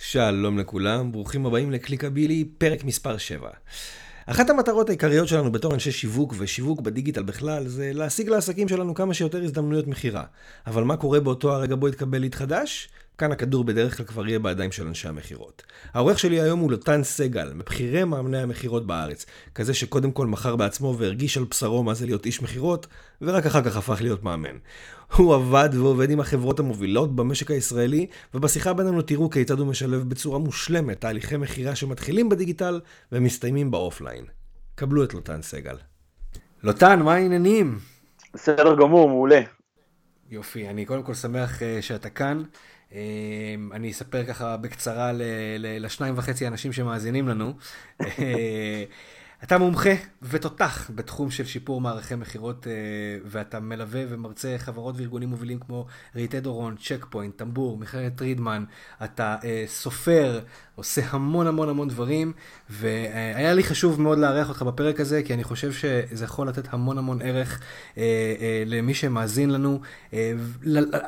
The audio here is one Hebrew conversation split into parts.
שלום לכולם, ברוכים הבאים לקליקבילי, פרק מספר 7. אחת המטרות העיקריות שלנו בתור אנשי שיווק ושיווק בדיגיטל בכלל זה להשיג לעסקים שלנו כמה שיותר הזדמנויות מכירה. אבל מה קורה באותו הרגע בו יתקבל ליד חדש? כאן הכדור בדרך כלל כבר יהיה בידיים של אנשי המכירות. העורך שלי היום הוא לוטן סגל, מבכירי מאמני המכירות בארץ. כזה שקודם כל מכר בעצמו והרגיש על בשרו מה זה להיות איש מכירות, ורק אחר כך הפך להיות מאמן. הוא עבד ועובד עם החברות המובילות במשק הישראלי, ובשיחה בינינו תראו כיצד הוא משלב בצורה מושלמת תהליכי מכירה שמתחילים בדיגיטל ומסתיימים באופליין. קבלו את לוטן סגל. לוטן, מה העניינים? בסדר גמור, מעולה. יופי, אני קודם כל שמח uh, שאתה כאן. Uh, אני אספר ככה בקצרה ל- ל- לשניים וחצי אנשים שמאזינים לנו. Uh, אתה מומחה ותותח בתחום של שיפור מערכי מכירות, אה, ואתה מלווה ומרצה חברות וארגונים מובילים כמו ריטי דורון, צ'ק פוינט, טמבור, מכללת רידמן, אתה אה, סופר, עושה המון המון המון דברים, והיה לי חשוב מאוד לארח אותך בפרק הזה, כי אני חושב שזה יכול לתת המון המון ערך אה, אה, למי שמאזין לנו, אה,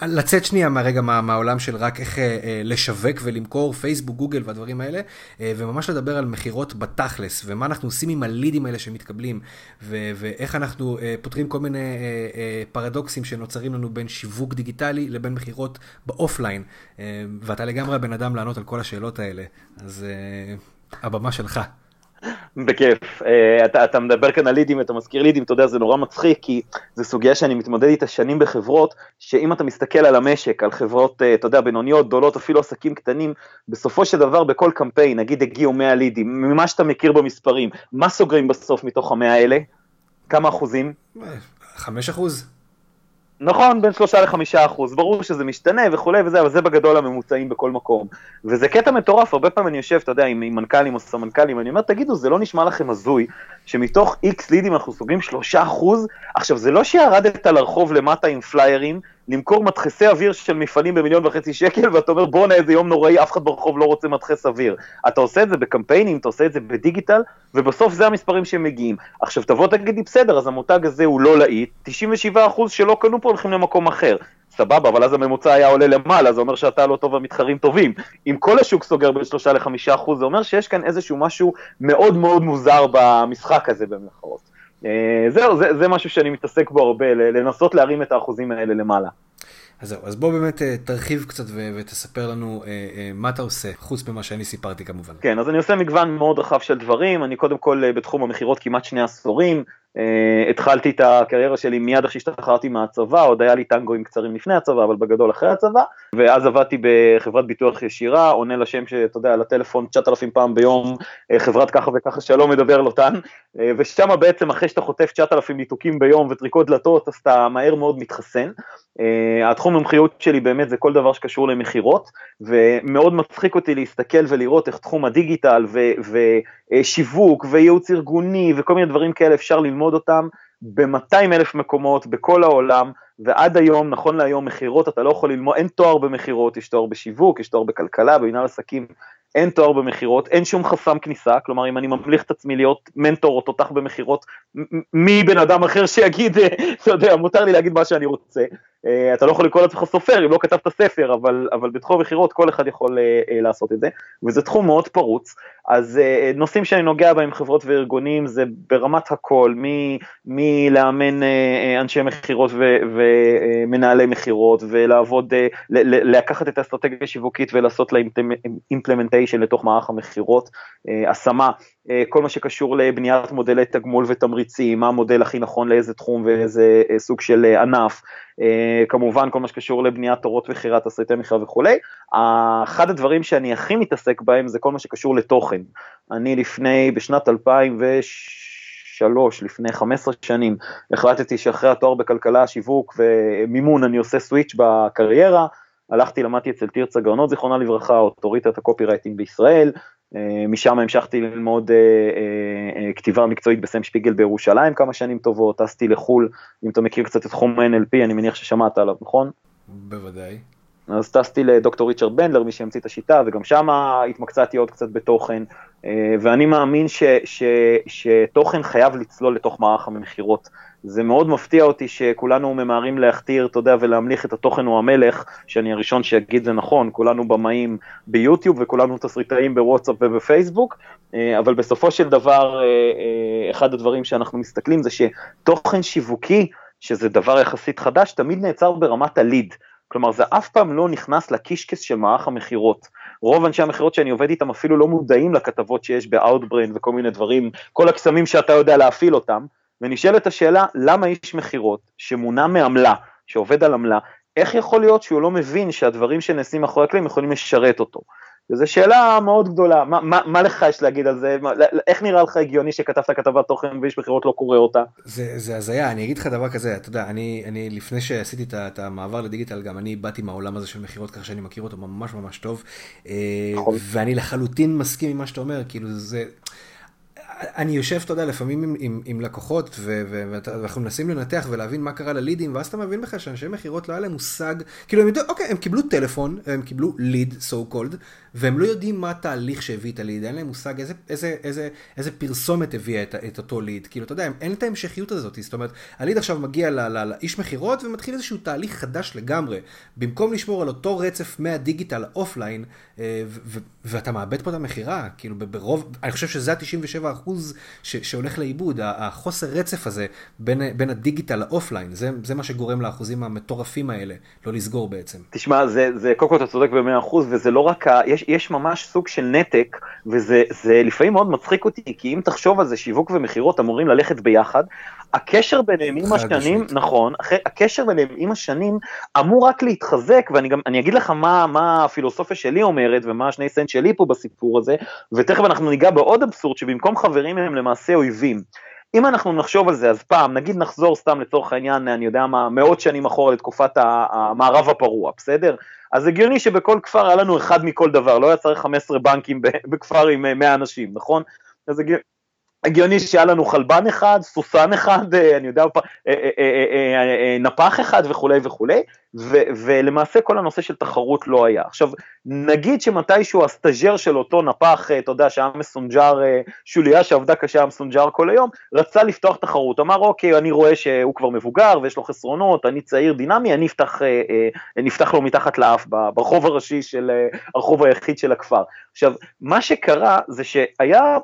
לצאת שנייה מהרגע מה, מהעולם של רק איך לשווק ולמכור פייסבוק, גוגל והדברים האלה, וממש לדבר על מכירות בתכלס, ומה אנחנו עושים עם הלידים האלה שמתקבלים, ו- ואיך אנחנו פותרים כל מיני פרדוקסים שנוצרים לנו בין שיווק דיגיטלי לבין מכירות באופליין, ואתה לגמרי הבן אדם לענות על כל השאלות האלה. אז uh, הבמה שלך. בכיף. Uh, אתה, אתה מדבר כאן על לידים, אתה מזכיר לידים, אתה יודע, זה נורא מצחיק, כי זו סוגיה שאני מתמודד איתה שנים בחברות, שאם אתה מסתכל על המשק, על חברות, uh, אתה יודע, בינוניות, גדולות, אפילו עסקים קטנים, בסופו של דבר בכל קמפיין, נגיד הגיעו 100 לידים, ממה שאתה מכיר במספרים, מה סוגרים בסוף מתוך המאה האלה? כמה אחוזים? 5 אחוז. נכון, בין שלושה לחמישה אחוז, ברור שזה משתנה וכולי וזה, אבל זה בגדול הממוצעים בכל מקום. וזה קטע מטורף, הרבה פעמים אני יושב, אתה יודע, עם, מנכ"לים או סמנכ"לים, אני אומר, תגידו, זה לא נשמע לכם הזוי, שמתוך איקס לידים אנחנו סוגרים שלושה אחוז? עכשיו, זה לא שירדת לרחוב למטה עם פליירים, למכור מדחסי אוויר של מפעלים במיליון וחצי שקל, ואתה אומר בואנה איזה יום נוראי, אף אחד ברחוב לא רוצה מדחס אוויר. אתה עושה את זה בקמפיינים, אתה עושה את זה בדיגיטל, ובסוף זה המספרים שמגיעים. עכשיו תבוא תגיד לי בסדר, אז המותג הזה הוא לא להיט, 97% שלא קנו פה הולכים למקום אחר. סבבה, אבל אז הממוצע היה עולה למעלה, זה אומר שאתה לא טוב והמתחרים טובים. אם כל השוק סוגר בין 3 ל-5 זה אומר שיש כאן איזשהו משהו מאוד מאוד מוזר במשחק הזה במרכאות. אה, זהו, זה, זה משהו שאני מתעסק בו הרבה, לנסות להרים את האחוזים האלה למעלה. אז זהו, אז בוא באמת אה, תרחיב קצת ו- ותספר לנו אה, אה, מה אתה עושה, חוץ ממה שאני סיפרתי כמובן. כן, אז אני עושה מגוון מאוד רחב של דברים, אני קודם כל בתחום המכירות כמעט שני עשורים, Uh, התחלתי את הקריירה שלי מיד אחרי שהשתחררתי מהצבא, עוד היה לי טנגואים קצרים לפני הצבא, אבל בגדול אחרי הצבא, ואז עבדתי בחברת ביטוח ישירה, עונה לשם שאתה יודע, לטלפון 9,000 פעם ביום, uh, חברת ככה וככה שלום מדבר לוטן, uh, ושם בעצם אחרי שאתה חוטף 9,000 ניתוקים ביום וטריקות דלתות, אז אתה מהר מאוד מתחסן. Uh, התחום המומחיות שלי באמת זה כל דבר שקשור למכירות, ומאוד מצחיק אותי להסתכל ולראות איך תחום הדיגיטל ושיווק וייעוץ ארגוני וכל מיני דברים כאלה אפשר ללמוד. אותם ב-200 אלף מקומות בכל העולם, ועד היום, נכון להיום, מכירות, אתה לא יכול ללמוד, אין תואר במכירות, יש תואר בשיווק, יש תואר בכלכלה, במנהל עסקים, אין תואר במכירות, אין שום חסם כניסה, כלומר אם אני ממליך את עצמי להיות מנטור או תותח במכירות, מי בן אדם אחר שיגיד, אתה יודע, מותר לי להגיד מה שאני רוצה, אתה לא יכול לקרוא לעצמך סופר אם לא כתבת ספר, אבל, אבל בתחום המכירות כל אחד יכול אה, אה, לעשות את זה, וזה תחום מאוד פרוץ, אז נושאים שאני נוגע בהם חברות וארגונים זה ברמת הכל, מלאמן אנשי מכירות ומנהלי מכירות, ולעבוד, לקחת את האסטרטגיה השיווקית ולעשות לה אימפלמנטיישן לתוך מערך המכירות, השמה, כל מה שקשור לבניית מודלי תגמול ותמריצים, מה המודל הכי נכון לאיזה תחום ואיזה סוג של ענף, כמובן כל מה שקשור לבניית תורות מכירה, תסריטי מכירה וכולי. אחד הדברים שאני הכי מתעסק בהם זה כל מה שקשור לתוכן. אני לפני, בשנת 2003, לפני 15 שנים, החלטתי שאחרי התואר בכלכלה, שיווק ומימון אני עושה switch בקריירה. הלכתי, למדתי אצל תרצה גרנות, זיכרונה לברכה, אוטוריטת ה copywriting בישראל, אה, משם המשכתי ללמוד אה, אה, כתיבה מקצועית בסם שפיגל בירושלים כמה שנים טובות, טסתי לחו"ל, אם אתה מכיר קצת את תחום ה-NLP, אני מניח ששמעת עליו, נכון? בוודאי. אז טסתי לדוקטור ריצ'רד בנדלר, מי שהמציא את השיטה, וגם שם התמקצעתי עוד קצת בתוכן, ואני מאמין ש, ש, שתוכן חייב לצלול לתוך מערך המכירות זה מאוד מפתיע אותי שכולנו ממהרים להכתיר, אתה יודע, ולהמליך את התוכן הוא המלך, שאני הראשון שיגיד זה נכון, כולנו במאים ביוטיוב וכולנו תסריטאים בוואטסאפ ובפייסבוק, אה, אבל בסופו של דבר, אחד הדברים שאנחנו מסתכלים זה שתוכן שיווקי, שזה דבר יחסית חדש, תמיד נעצר ברמת הליד. כלומר, זה אף פעם לא נכנס לקישקס של מערך המכירות. רוב אנשי המכירות שאני עובד איתם אפילו לא מודעים לכתבות שיש ב-Outbrain וכל מיני דברים, כל הקסמים שאתה יודע להפעיל אותם, ונשאלת השאלה, למה איש מכירות שמונע מעמלה, שעובד על עמלה, איך יכול להיות שהוא לא מבין שהדברים שנעשים מאחורי הקלעים יכולים לשרת אותו? וזו שאלה מאוד גדולה, מה, מה, מה לך יש להגיד על זה? מה, איך נראה לך הגיוני שכתבת כתבת תוכן ואיש מכירות לא קורא אותה? זה הזיה, אני אגיד לך דבר כזה, אתה יודע, אני, אני לפני שעשיתי את, את המעבר לדיגיטל, גם אני באתי מהעולם הזה של מכירות, ככה שאני מכיר אותו ממש ממש טוב, אה, נכון. ואני לחלוטין מסכים עם מה שאתה אומר, כאילו זה... אני יושב, אתה יודע, לפעמים עם, עם, עם לקוחות, ו, ו, ואנחנו מנסים לנתח ולהבין מה קרה ללידים, ואז אתה מבין בכלל שאנשי מכירות לא היה להם מושג, כאילו הם יודעים, אוקיי, הם קיבלו טלפון, הם קיבלו ליד, so called, והם לא יודעים מה התהליך שהביא את הליד, אין להם מושג איזה, איזה, איזה, איזה פרסומת הביאה את, את אותו ליד, כאילו, אתה יודע, אין את ההמשכיות הזאת, זאת אומרת, הליד עכשיו מגיע ל, ל, לאיש מכירות ומתחיל איזשהו תהליך חדש לגמרי, במקום לשמור על אותו רצף מהדיגיטל offline, אה, ואתה מאבד פה את המכירה, כאילו, ברוב, אני חושב שזה ה-97% אחוז שהולך לאיבוד, החוסר רצף הזה בין, בין הדיגיטל ל offline, זה, זה מה שגורם לאחוזים המטורפים האלה, לא לסגור בעצם. תשמע, זה, זה קודם כל אתה צודק במאה אחוז, וזה לא רק, ה, יש, יש ממש סוג של נתק, וזה לפעמים מאוד מצחיק אותי, כי אם תחשוב על זה, שיווק ומכירות אמורים ללכת ביחד, הקשר ביניהם עם השנים, נכון, הקשר ביניהם עם השנים אמור רק להתחזק, ואני גם, אני אגיד לך מה, מה הפילוסופיה שלי אומרת, ומה השני סנט שלי פה בסיפור הזה, ותכף אנחנו ניגע בעוד אבסורד, שבמקום חברים הם למעשה אויבים. אם אנחנו נחשוב על זה, אז פעם, נגיד נחזור סתם לצורך העניין, אני יודע מה, מאות שנים אחורה לתקופת המערב הפרוע, בסדר? אז הגיוני שבכל כפר היה לנו אחד מכל דבר, לא היה צריך 15 בנקים בכפר עם 100 אנשים, נכון? אז הגיוני, שהיה לנו חלבן אחד, סוסן אחד, אה, אני יודע, אה, אה, נפח אחד וכולי וכולי, ו- ולמעשה כל הנושא של תחרות לא היה. עכשיו, נגיד שמתישהו הסטאז'ר של אותו נפח, אתה יודע, שהיה מסונג'ר, שוליה שעבדה קשה, היה מסונג'ר כל היום, רצה לפתוח תחרות, אמר, אוקיי, אני רואה שהוא כבר מבוגר ויש לו חסרונות, אני צעיר דינמי, אני אפתח, נפתח לו מתחת לאף ברחוב הראשי של, הרחוב היחיד של הכפר. עכשיו, מה שקרה זה שהיה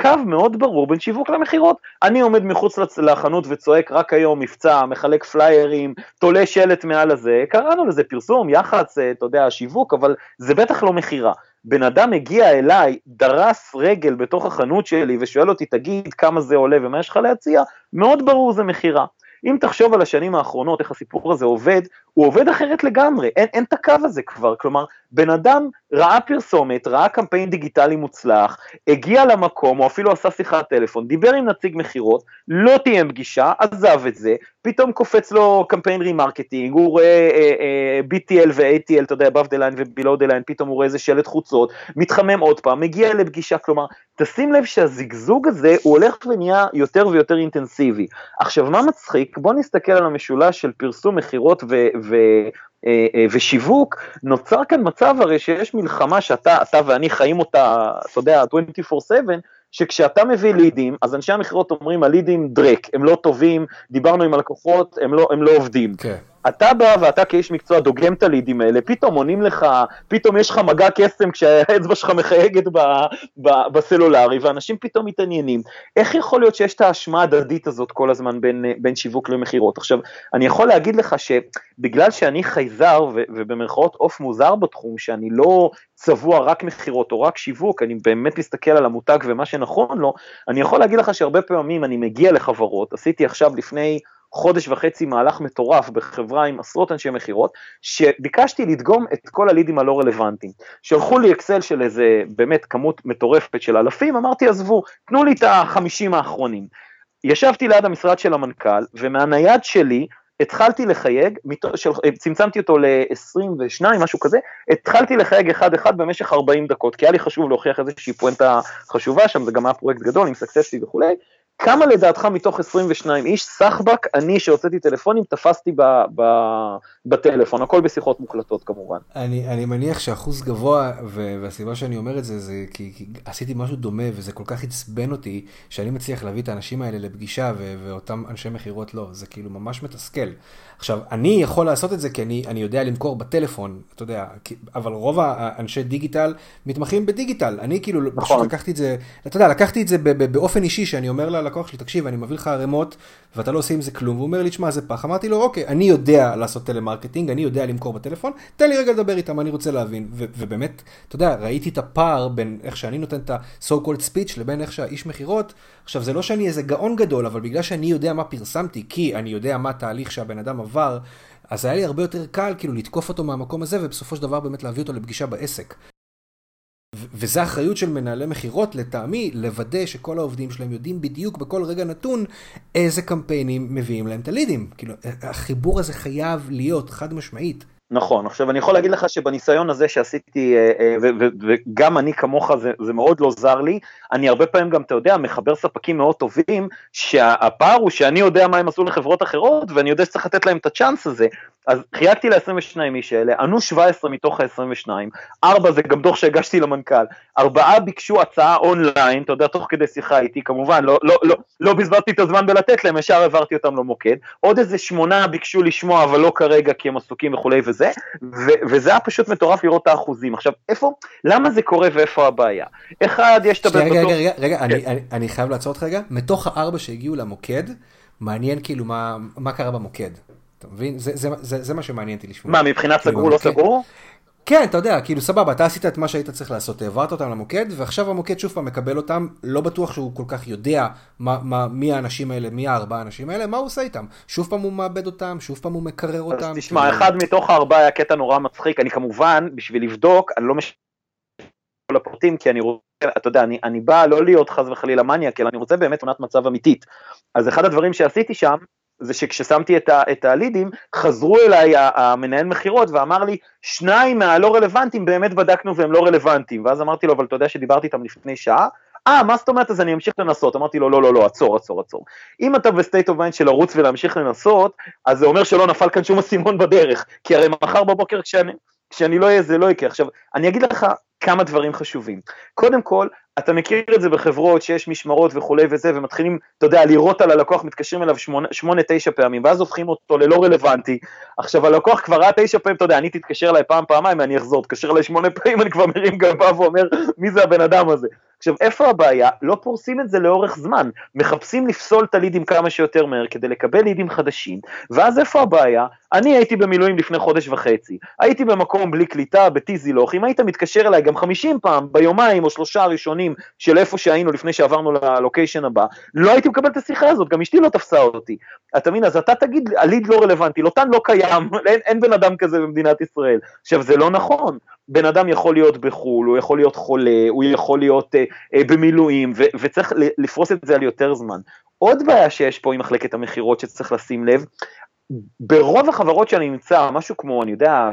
קו מאוד ברור בין שיווק למכירות. אני עומד מחוץ לחנות וצועק רק היום מבצע, מחלק פליירים, תולה שלט מעל הזה, קראנו לזה פרסום, יח"צ, אתה יודע, שיווק, אבל זה בטח לא מכירה. בן אדם הגיע אליי, דרס רגל בתוך החנות שלי ושואל אותי, תגיד כמה זה עולה ומה יש לך להציע, מאוד ברור זה מכירה. אם תחשוב על השנים האחרונות, איך הסיפור הזה עובד, הוא עובד אחרת לגמרי, אין, אין את הקו הזה כבר, כלומר, בן אדם ראה פרסומת, ראה קמפיין דיגיטלי מוצלח, הגיע למקום, או אפילו עשה שיחת טלפון, דיבר עם נציג מכירות, לא תהיה פגישה, עזב את זה, פתאום קופץ לו קמפיין remarketing, הוא רואה אה, אה, BTL ו-ATL, אתה יודע, above the line ו-below the line, פתאום הוא רואה איזה שלט חוצות, מתחמם עוד פעם, מגיע לפגישה, כלומר, תשים לב שהזיגזוג הזה, הוא הולך ונהיה יותר ויותר אינטנסיבי. עכשיו, מה מצחיק? בוא נסתכל על המשולש של פרסום, מכירות ו... ו- אה, אה, ושיווק, נוצר כאן מצב הרי שיש מלחמה שאתה אתה ואני חיים אותה, אתה יודע, 24/7, שכשאתה מביא לידים, אז אנשי המכירות אומרים, הלידים דרק, הם לא טובים, דיברנו עם הלקוחות, הם לא, הם לא עובדים. כן. אתה בא ואתה כאיש מקצוע דוגם את הלידים האלה, פתאום עונים לך, פתאום יש לך מגע קסם כשהאצבע שלך מחייגת ב, ב, בסלולרי, ואנשים פתאום מתעניינים. איך יכול להיות שיש את האשמה ההדדית הזאת כל הזמן בין, בין שיווק למכירות? עכשיו, אני יכול להגיד לך שבגלל שאני חייזר, ו, ובמרכאות עוף מוזר בתחום, שאני לא צבוע רק מכירות או רק שיווק, אני באמת מסתכל על המותג ומה שנכון לו, אני יכול להגיד לך שהרבה פעמים אני מגיע לחברות, עשיתי עכשיו לפני חודש וחצי מהלך מטורף בחברה עם עשרות אנשי מכירות, שביקשתי לדגום את כל הלידים הלא רלוונטיים. שלחו לי אקסל של איזה באמת כמות מטורפת של אלפים, אמרתי עזבו, תנו לי את החמישים האחרונים. ישבתי ליד המשרד של המנכ"ל, ומהנייד שלי התחלתי לחייג, צמצמתי אותו ל-22, משהו כזה, התחלתי לחייג אחד-אחד במשך 40 דקות, כי היה לי חשוב להוכיח איזושהי פואנטה חשובה שם, זה גם היה פרויקט גדול עם סקססי וכולי, כמה לדעתך מתוך 22 איש, סחבק, אני שהוצאתי טלפונים, תפסתי ב, ב, בטלפון, הכל בשיחות מוקלטות כמובן. אני, אני מניח שאחוז גבוה, והסיבה שאני אומר את זה, זה כי, כי עשיתי משהו דומה, וזה כל כך עצבן אותי, שאני מצליח להביא את האנשים האלה לפגישה, ו, ואותם אנשי מכירות לא, זה כאילו ממש מתסכל. עכשיו, אני יכול לעשות את זה כי אני, אני יודע למכור בטלפון, אתה יודע, אבל רוב האנשי דיגיטל מתמחים בדיגיטל. אני כאילו, נכון. פשוט לקחתי את זה, אתה יודע, לקחתי את זה באופן אישי, שאני אומר ללקוח שלי, תקשיב, אני מביא לך ערימות, ואתה לא עושה עם זה כלום, והוא אומר לי, תשמע, זה פח. אמרתי לו, אוקיי, אני יודע לעשות טלמרקטינג, אני יודע למכור בטלפון, תן לי רגע לדבר איתם, אני רוצה להבין. ובאמת, אתה יודע, ראיתי את הפער בין איך שאני נותן את ה-so called speech לבין איך שהאיש מכירות. עכשיו, זה לא שאני איזה גאון גדול, אבל בגלל שאני יודע מה פרסמתי, כי אני יודע מה התהליך שהבן אדם עבר, אז היה לי הרבה יותר קל כאילו לתקוף אותו מהמקום הזה, ובסופו של דבר באמת להביא אותו לפגישה בעסק. וזה אחריות של מנהלי מכירות, לטעמי, לוודא שכל העובדים שלהם יודעים בדיוק בכל רגע נתון איזה קמפיינים מביאים להם את הלידים. כאילו, החיבור הזה חייב להיות חד משמעית. נכון, עכשיו אני יכול להגיד לך שבניסיון הזה שעשיתי, אה, אה, וגם אני כמוך, זה, זה מאוד לא זר לי, אני הרבה פעמים גם, אתה יודע, מחבר ספקים מאוד טובים, שהפער הוא שאני יודע מה הם עשו לחברות אחרות, ואני יודע שצריך לתת להם את הצ'אנס הזה, אז חייגתי ל-22 איש האלה, ענו 17 מתוך ה-22, 4 זה גם דוח שהגשתי למנכ"ל, ארבעה ביקשו הצעה אונליין, אתה יודע, תוך כדי שיחה איתי, כמובן, לא, לא, לא, לא בזבזתי את הזמן בלתת להם, ישר העברתי אותם למוקד, עוד איזה שמונה ביקשו לשמוע, אבל לא כרגע כי הם עסוקים וכולי ו- וזה היה פשוט מטורף לראות את האחוזים. עכשיו, איפה, למה זה קורה ואיפה הבעיה? אחד, יש את הבן רגע, רגע, רגע, רגע, אני, כן. אני, אני חייב לעצור אותך רגע, מתוך הארבע שהגיעו למוקד, מעניין כאילו מה, מה קרה במוקד. אתה מבין? זה, זה, זה, זה מה שמעניין אותי לשמוע. מה, מבחינת כאילו סגור לא סגור? כן, אתה יודע, כאילו סבבה, אתה עשית את מה שהיית צריך לעשות, העברת אותם למוקד, ועכשיו המוקד שוב פעם מקבל אותם, לא בטוח שהוא כל כך יודע מה, מה, מי האנשים האלה, מי הארבעה האנשים האלה, מה הוא עושה איתם. שוב פעם הוא מאבד אותם, שוב פעם הוא מקרר אותם. אז תשמע, כאילו... אחד מתוך הארבעה היה קטע נורא מצחיק, אני כמובן, בשביל לבדוק, אני לא מש... כל הפרטים, כי אני רוצה, אתה יודע, אני, אני בא לא להיות חס וחלילה מניאק, אלא אני רוצה באמת תמונת מצב אמיתית. אז אחד הדברים שעשיתי שם, זה שכששמתי את, ה, את הלידים, חזרו אליי המנהל מכירות ואמר לי, שניים מהלא רלוונטיים באמת בדקנו והם לא רלוונטיים. ואז אמרתי לו, אבל אתה יודע שדיברתי איתם לפני שעה? אה, מה זאת אומרת? אז אני אמשיך לנסות. אמרתי לו, לא, לא, לא, עצור, עצור, עצור. אם אתה ב state of mind של לרוץ ולהמשיך לנסות, אז זה אומר שלא נפל כאן שום אסימון בדרך. כי הרי מחר בבוקר כשאני, כשאני לא אהיה, זה לא יקרה. עכשיו, אני אגיד לך כמה דברים חשובים. קודם כל, אתה מכיר את זה בחברות שיש משמרות וכולי וזה, ומתחילים, אתה יודע, לירות על הלקוח, מתקשרים אליו שמונה, תשע פעמים, ואז הופכים אותו ללא רלוונטי. עכשיו הלקוח כבר ראה תשע פעמים, אתה יודע, אני תתקשר אליי פעם, פעמיים, אני אחזור, תתקשר אליי שמונה פעמים, אני כבר מרים גבה ואומר, מי זה הבן אדם הזה? עכשיו, איפה הבעיה? לא פורסים את זה לאורך זמן, מחפשים לפסול את הלידים כמה שיותר מהר כדי לקבל לידים חדשים, ואז איפה הבעיה? אני הייתי במילואים לפני חודש וחצי, הייתי במקום בלי קליטה, בטיזילוך, אם היית מתקשר אליי גם 50 פעם, ביומיים או שלושה הראשונים של איפה שהיינו לפני שעברנו ללוקיישן הבא, לא הייתי מקבל את השיחה הזאת, גם אשתי לא תפסה אותי. אתה מבין? אז אתה תגיד, הליד לא רלוונטי, לוטן לא קיים, אין, אין בן אדם כזה במדינת ישראל. עכשיו, זה לא נכון. בן אדם יכול להיות בחו"ל, הוא יכול להיות חולה, הוא יכול להיות אה, במילואים, ו- וצריך לפרוס את זה על יותר זמן. עוד בעיה שיש פה עם מחלקת המכירות שצריך לשים לב, ברוב החברות שאני נמצא, משהו כמו, אני יודע,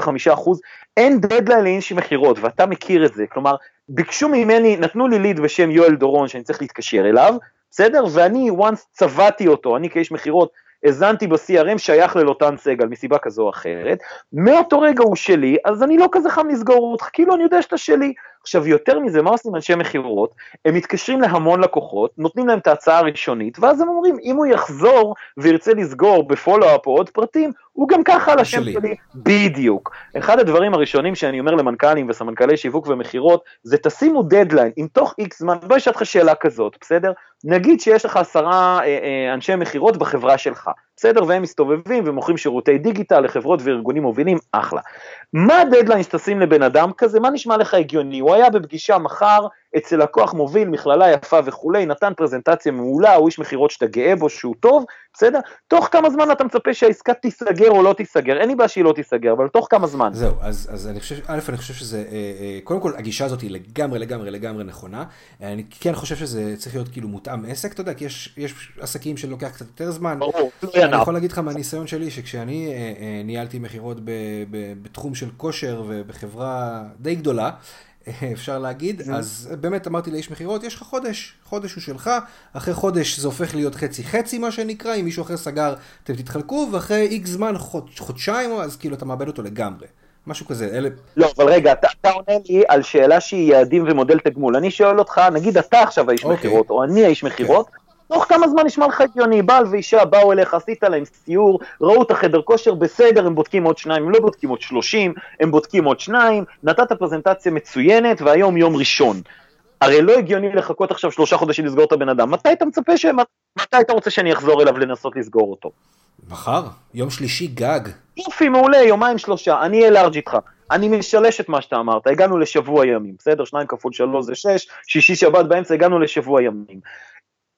80-85 אחוז, אין דדליין לאינשי מכירות, ואתה מכיר את זה. כלומר, ביקשו ממני, נתנו לי ליד בשם יואל דורון שאני צריך להתקשר אליו, בסדר? ואני once צבעתי אותו, אני כאיש מכירות, האזנתי ב-CRM שייך ללוטן סגל מסיבה כזו או אחרת, מאותו רגע הוא שלי, אז אני לא כזה חם לסגור אותך, כאילו אני יודע שאתה שלי. עכשיו יותר מזה, מה עושים אנשי מכירות? הם מתקשרים להמון לקוחות, נותנים להם את ההצעה הראשונית, ואז הם אומרים, אם הוא יחזור וירצה לסגור בפולו-אפ או עוד פרטים, הוא גם ככה על השם שלי. בדיוק. אחד הדברים הראשונים שאני אומר למנכ"לים וסמנכ"לי שיווק ומכירות, זה תשימו דדליין, אם תוך איקס זמן, בוא אשאל אותך שאלה כזאת, בסדר? נגיד שיש לך עשרה אה, אה, אנשי מכירות בחברה שלך, בסדר? והם מסתובבים ומוכרים שירותי דיגיטל לחברות וארגונים מובילים, אחלה. מה הדדליין שתשים לבן אדם כזה? מה נשמע לך הגיוני? הוא היה בפגישה מחר אצל לקוח מוביל, מכללה יפה וכולי, נתן פרזנטציה מעולה, הוא איש מכירות שאתה גאה בו, שהוא טוב, בסדר? תוך כמה זמן אתה מצפה שהעסקה תיסגר או לא תיסגר? אין לי בעיה שהיא לא תיסגר, אבל תוך כמה זמן? זהו, אז, אז אני חושב, א', אני חושב שזה, אה, אה, קודם כל, הגישה הזאת היא לגמרי, לגמרי, לגמרי נכונה. אני כן חושב שזה צריך להיות כאילו מותאם עסק, אתה יודע, כי יש, יש עסקים שלוקח קצת יותר זמן. ברור, אני יכול להגיד לך מהניסיון שלי, שכשאני אה, ניהלתי מכירות בתחום של כושר ובחברה די גדולה, אפשר להגיד, אז באמת אמרתי לאיש מכירות, יש לך חודש, חודש הוא שלך, אחרי חודש זה הופך להיות חצי חצי מה שנקרא, אם מישהו אחר סגר אתם תתחלקו, ואחרי איקס זמן, חודשיים, אז כאילו אתה מאבד אותו לגמרי. משהו כזה, אלה... לא, אבל רגע, אתה, אתה עונה לי על שאלה שהיא יעדים ומודל תגמול. אני שואל אותך, נגיד אתה עכשיו האיש okay. אוקיי. מכירות, או אני האיש מכירות, okay. תוך כמה זמן נשמע לך הגיוני, בעל ואישה באו אליך, עשית להם סיור, ראו את החדר כושר, בסדר, הם בודקים עוד שניים, הם לא בודקים עוד שלושים, הם בודקים עוד שניים, נתת פרזנטציה מצוינת, והיום יום ראשון. הרי לא הגיוני לחכות עכשיו שלושה חודשים לסגור את הבן אדם, מתי אתה מצפה ש... מתי אתה רוצה שאני אחזור אליו לנסות לסגור אותו? מחר, יום שלישי גג. יופי, מעולה, יומיים שלושה, אני אהיה לארג' איתך. אני משלש את מה שאתה אמרת, הגענו לשבוע ימים, בסדר? שניים כפול שלוש זה שש, שישי שבת באמצע, הגענו לשבוע ימים.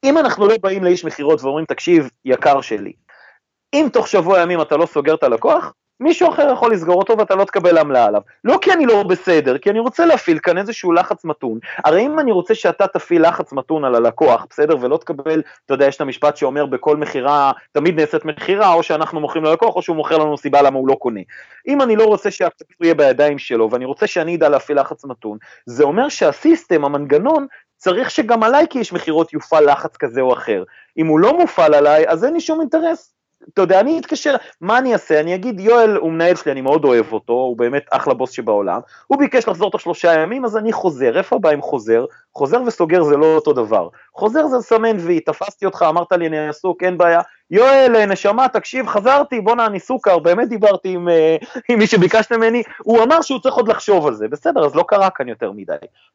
אם אנחנו לא באים לאיש מכירות ואומרים, תקשיב, יקר שלי, אם תוך שבוע ימים אתה לא סוגר את הלקוח, מישהו אחר יכול לסגור אותו ואתה לא תקבל עמלה עליו. לא כי אני לא בסדר, כי אני רוצה להפעיל כאן איזשהו לחץ מתון. הרי אם אני רוצה שאתה תפעיל לחץ מתון על הלקוח, בסדר, ולא תקבל, אתה יודע, יש את המשפט שאומר בכל מכירה, תמיד נעשית מכירה, או שאנחנו מוכרים ללקוח, או שהוא מוכר לנו סיבה למה הוא לא קונה. אם אני לא רוצה שהכסף יהיה בידיים שלו, ואני רוצה שאני אדע להפעיל לחץ מתון, זה אומר שהסיסטם, המנגנון, צריך שגם עליי כאיש מכירות יופעל לחץ כזה או אחר. אם הוא לא מופעל עליי, אז אין לי שום אינטרס. אתה יודע, אני אתקשר, מה אני אעשה? אני אגיד, יואל הוא מנהל שלי, אני מאוד אוהב אותו, הוא באמת אחלה בוס שבעולם, הוא ביקש לחזור תוך שלושה ימים, אז אני חוזר, איפה הבעיה עם חוזר? חוזר וסוגר זה לא אותו דבר. חוזר זה לסמן וי, תפסתי אותך, אמרת לי אני עסוק, אין בעיה. יואל, נשמה, תקשיב, חזרתי, בואנה, אני סוכר, באמת דיברתי עם, אה, עם מי שביקשת ממני, הוא אמר שהוא צריך עוד לחשוב על זה, בסדר, אז לא קרה כאן יותר מדי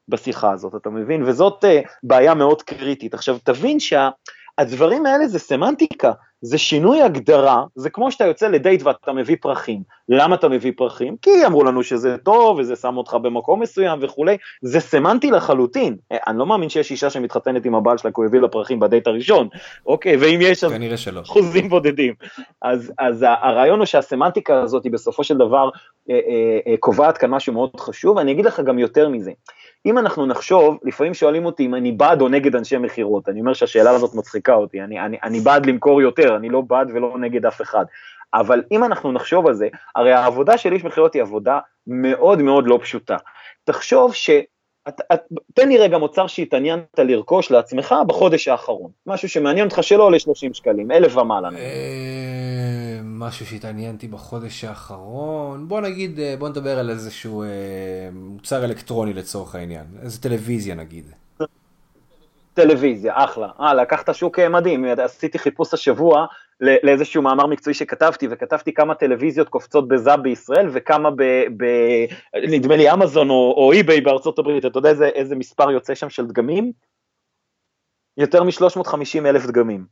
בשיחה הזאת, אתה מבין? וזאת uh, בעיה מאוד קריטית. עכשיו, תבין שהדברים האלה זה סמנטיקה. זה שינוי הגדרה, זה כמו שאתה יוצא לדייט ואתה מביא פרחים. למה אתה מביא פרחים? כי אמרו לנו שזה טוב וזה שם אותך במקום מסוים וכולי, זה סמנטי לחלוטין. אה, אני לא מאמין שיש אישה שמתחתנת עם הבעל שלה כי הוא הביא לה פרחים בדייט הראשון, אוקיי, ואם יש שם אחוזים בודדים. אז, אז הרעיון הוא שהסמנטיקה הזאת היא בסופו של דבר אה, אה, אה, קובעת כאן משהו מאוד חשוב, ואני אגיד לך גם יותר מזה. אם אנחנו נחשוב, לפעמים שואלים אותי אם אני בעד או נגד אנשי מכירות, אני אומר שהשאלה הזאת מצחיקה אותי, אני, אני, אני בעד למכור יותר, אני לא בעד ולא נגד אף אחד, אבל אם אנחנו נחשוב על זה, הרי העבודה של איש מכירות היא עבודה מאוד מאוד לא פשוטה. תחשוב ש... את, את, תן לי רגע מוצר שהתעניינת לרכוש לעצמך בחודש האחרון, משהו שמעניין אותך שלא עולה 30 שקלים, אלף ומעלה. אה, משהו שהתעניינתי בחודש האחרון, בוא נגיד, אה, בוא נדבר על איזשהו אה, מוצר אלקטרוני לצורך העניין, איזה טלוויזיה נגיד. טלוויזיה, אחלה. אה, לקחת שוק מדהים, עשיתי חיפוש השבוע לאיזשהו מאמר מקצועי שכתבתי, וכתבתי כמה טלוויזיות קופצות בזאב בישראל, וכמה ב... ב נדמה לי אמזון או, או אי-ביי בארצות הברית, אתה יודע איזה, איזה מספר יוצא שם של דגמים? יותר מ-350 אלף דגמים.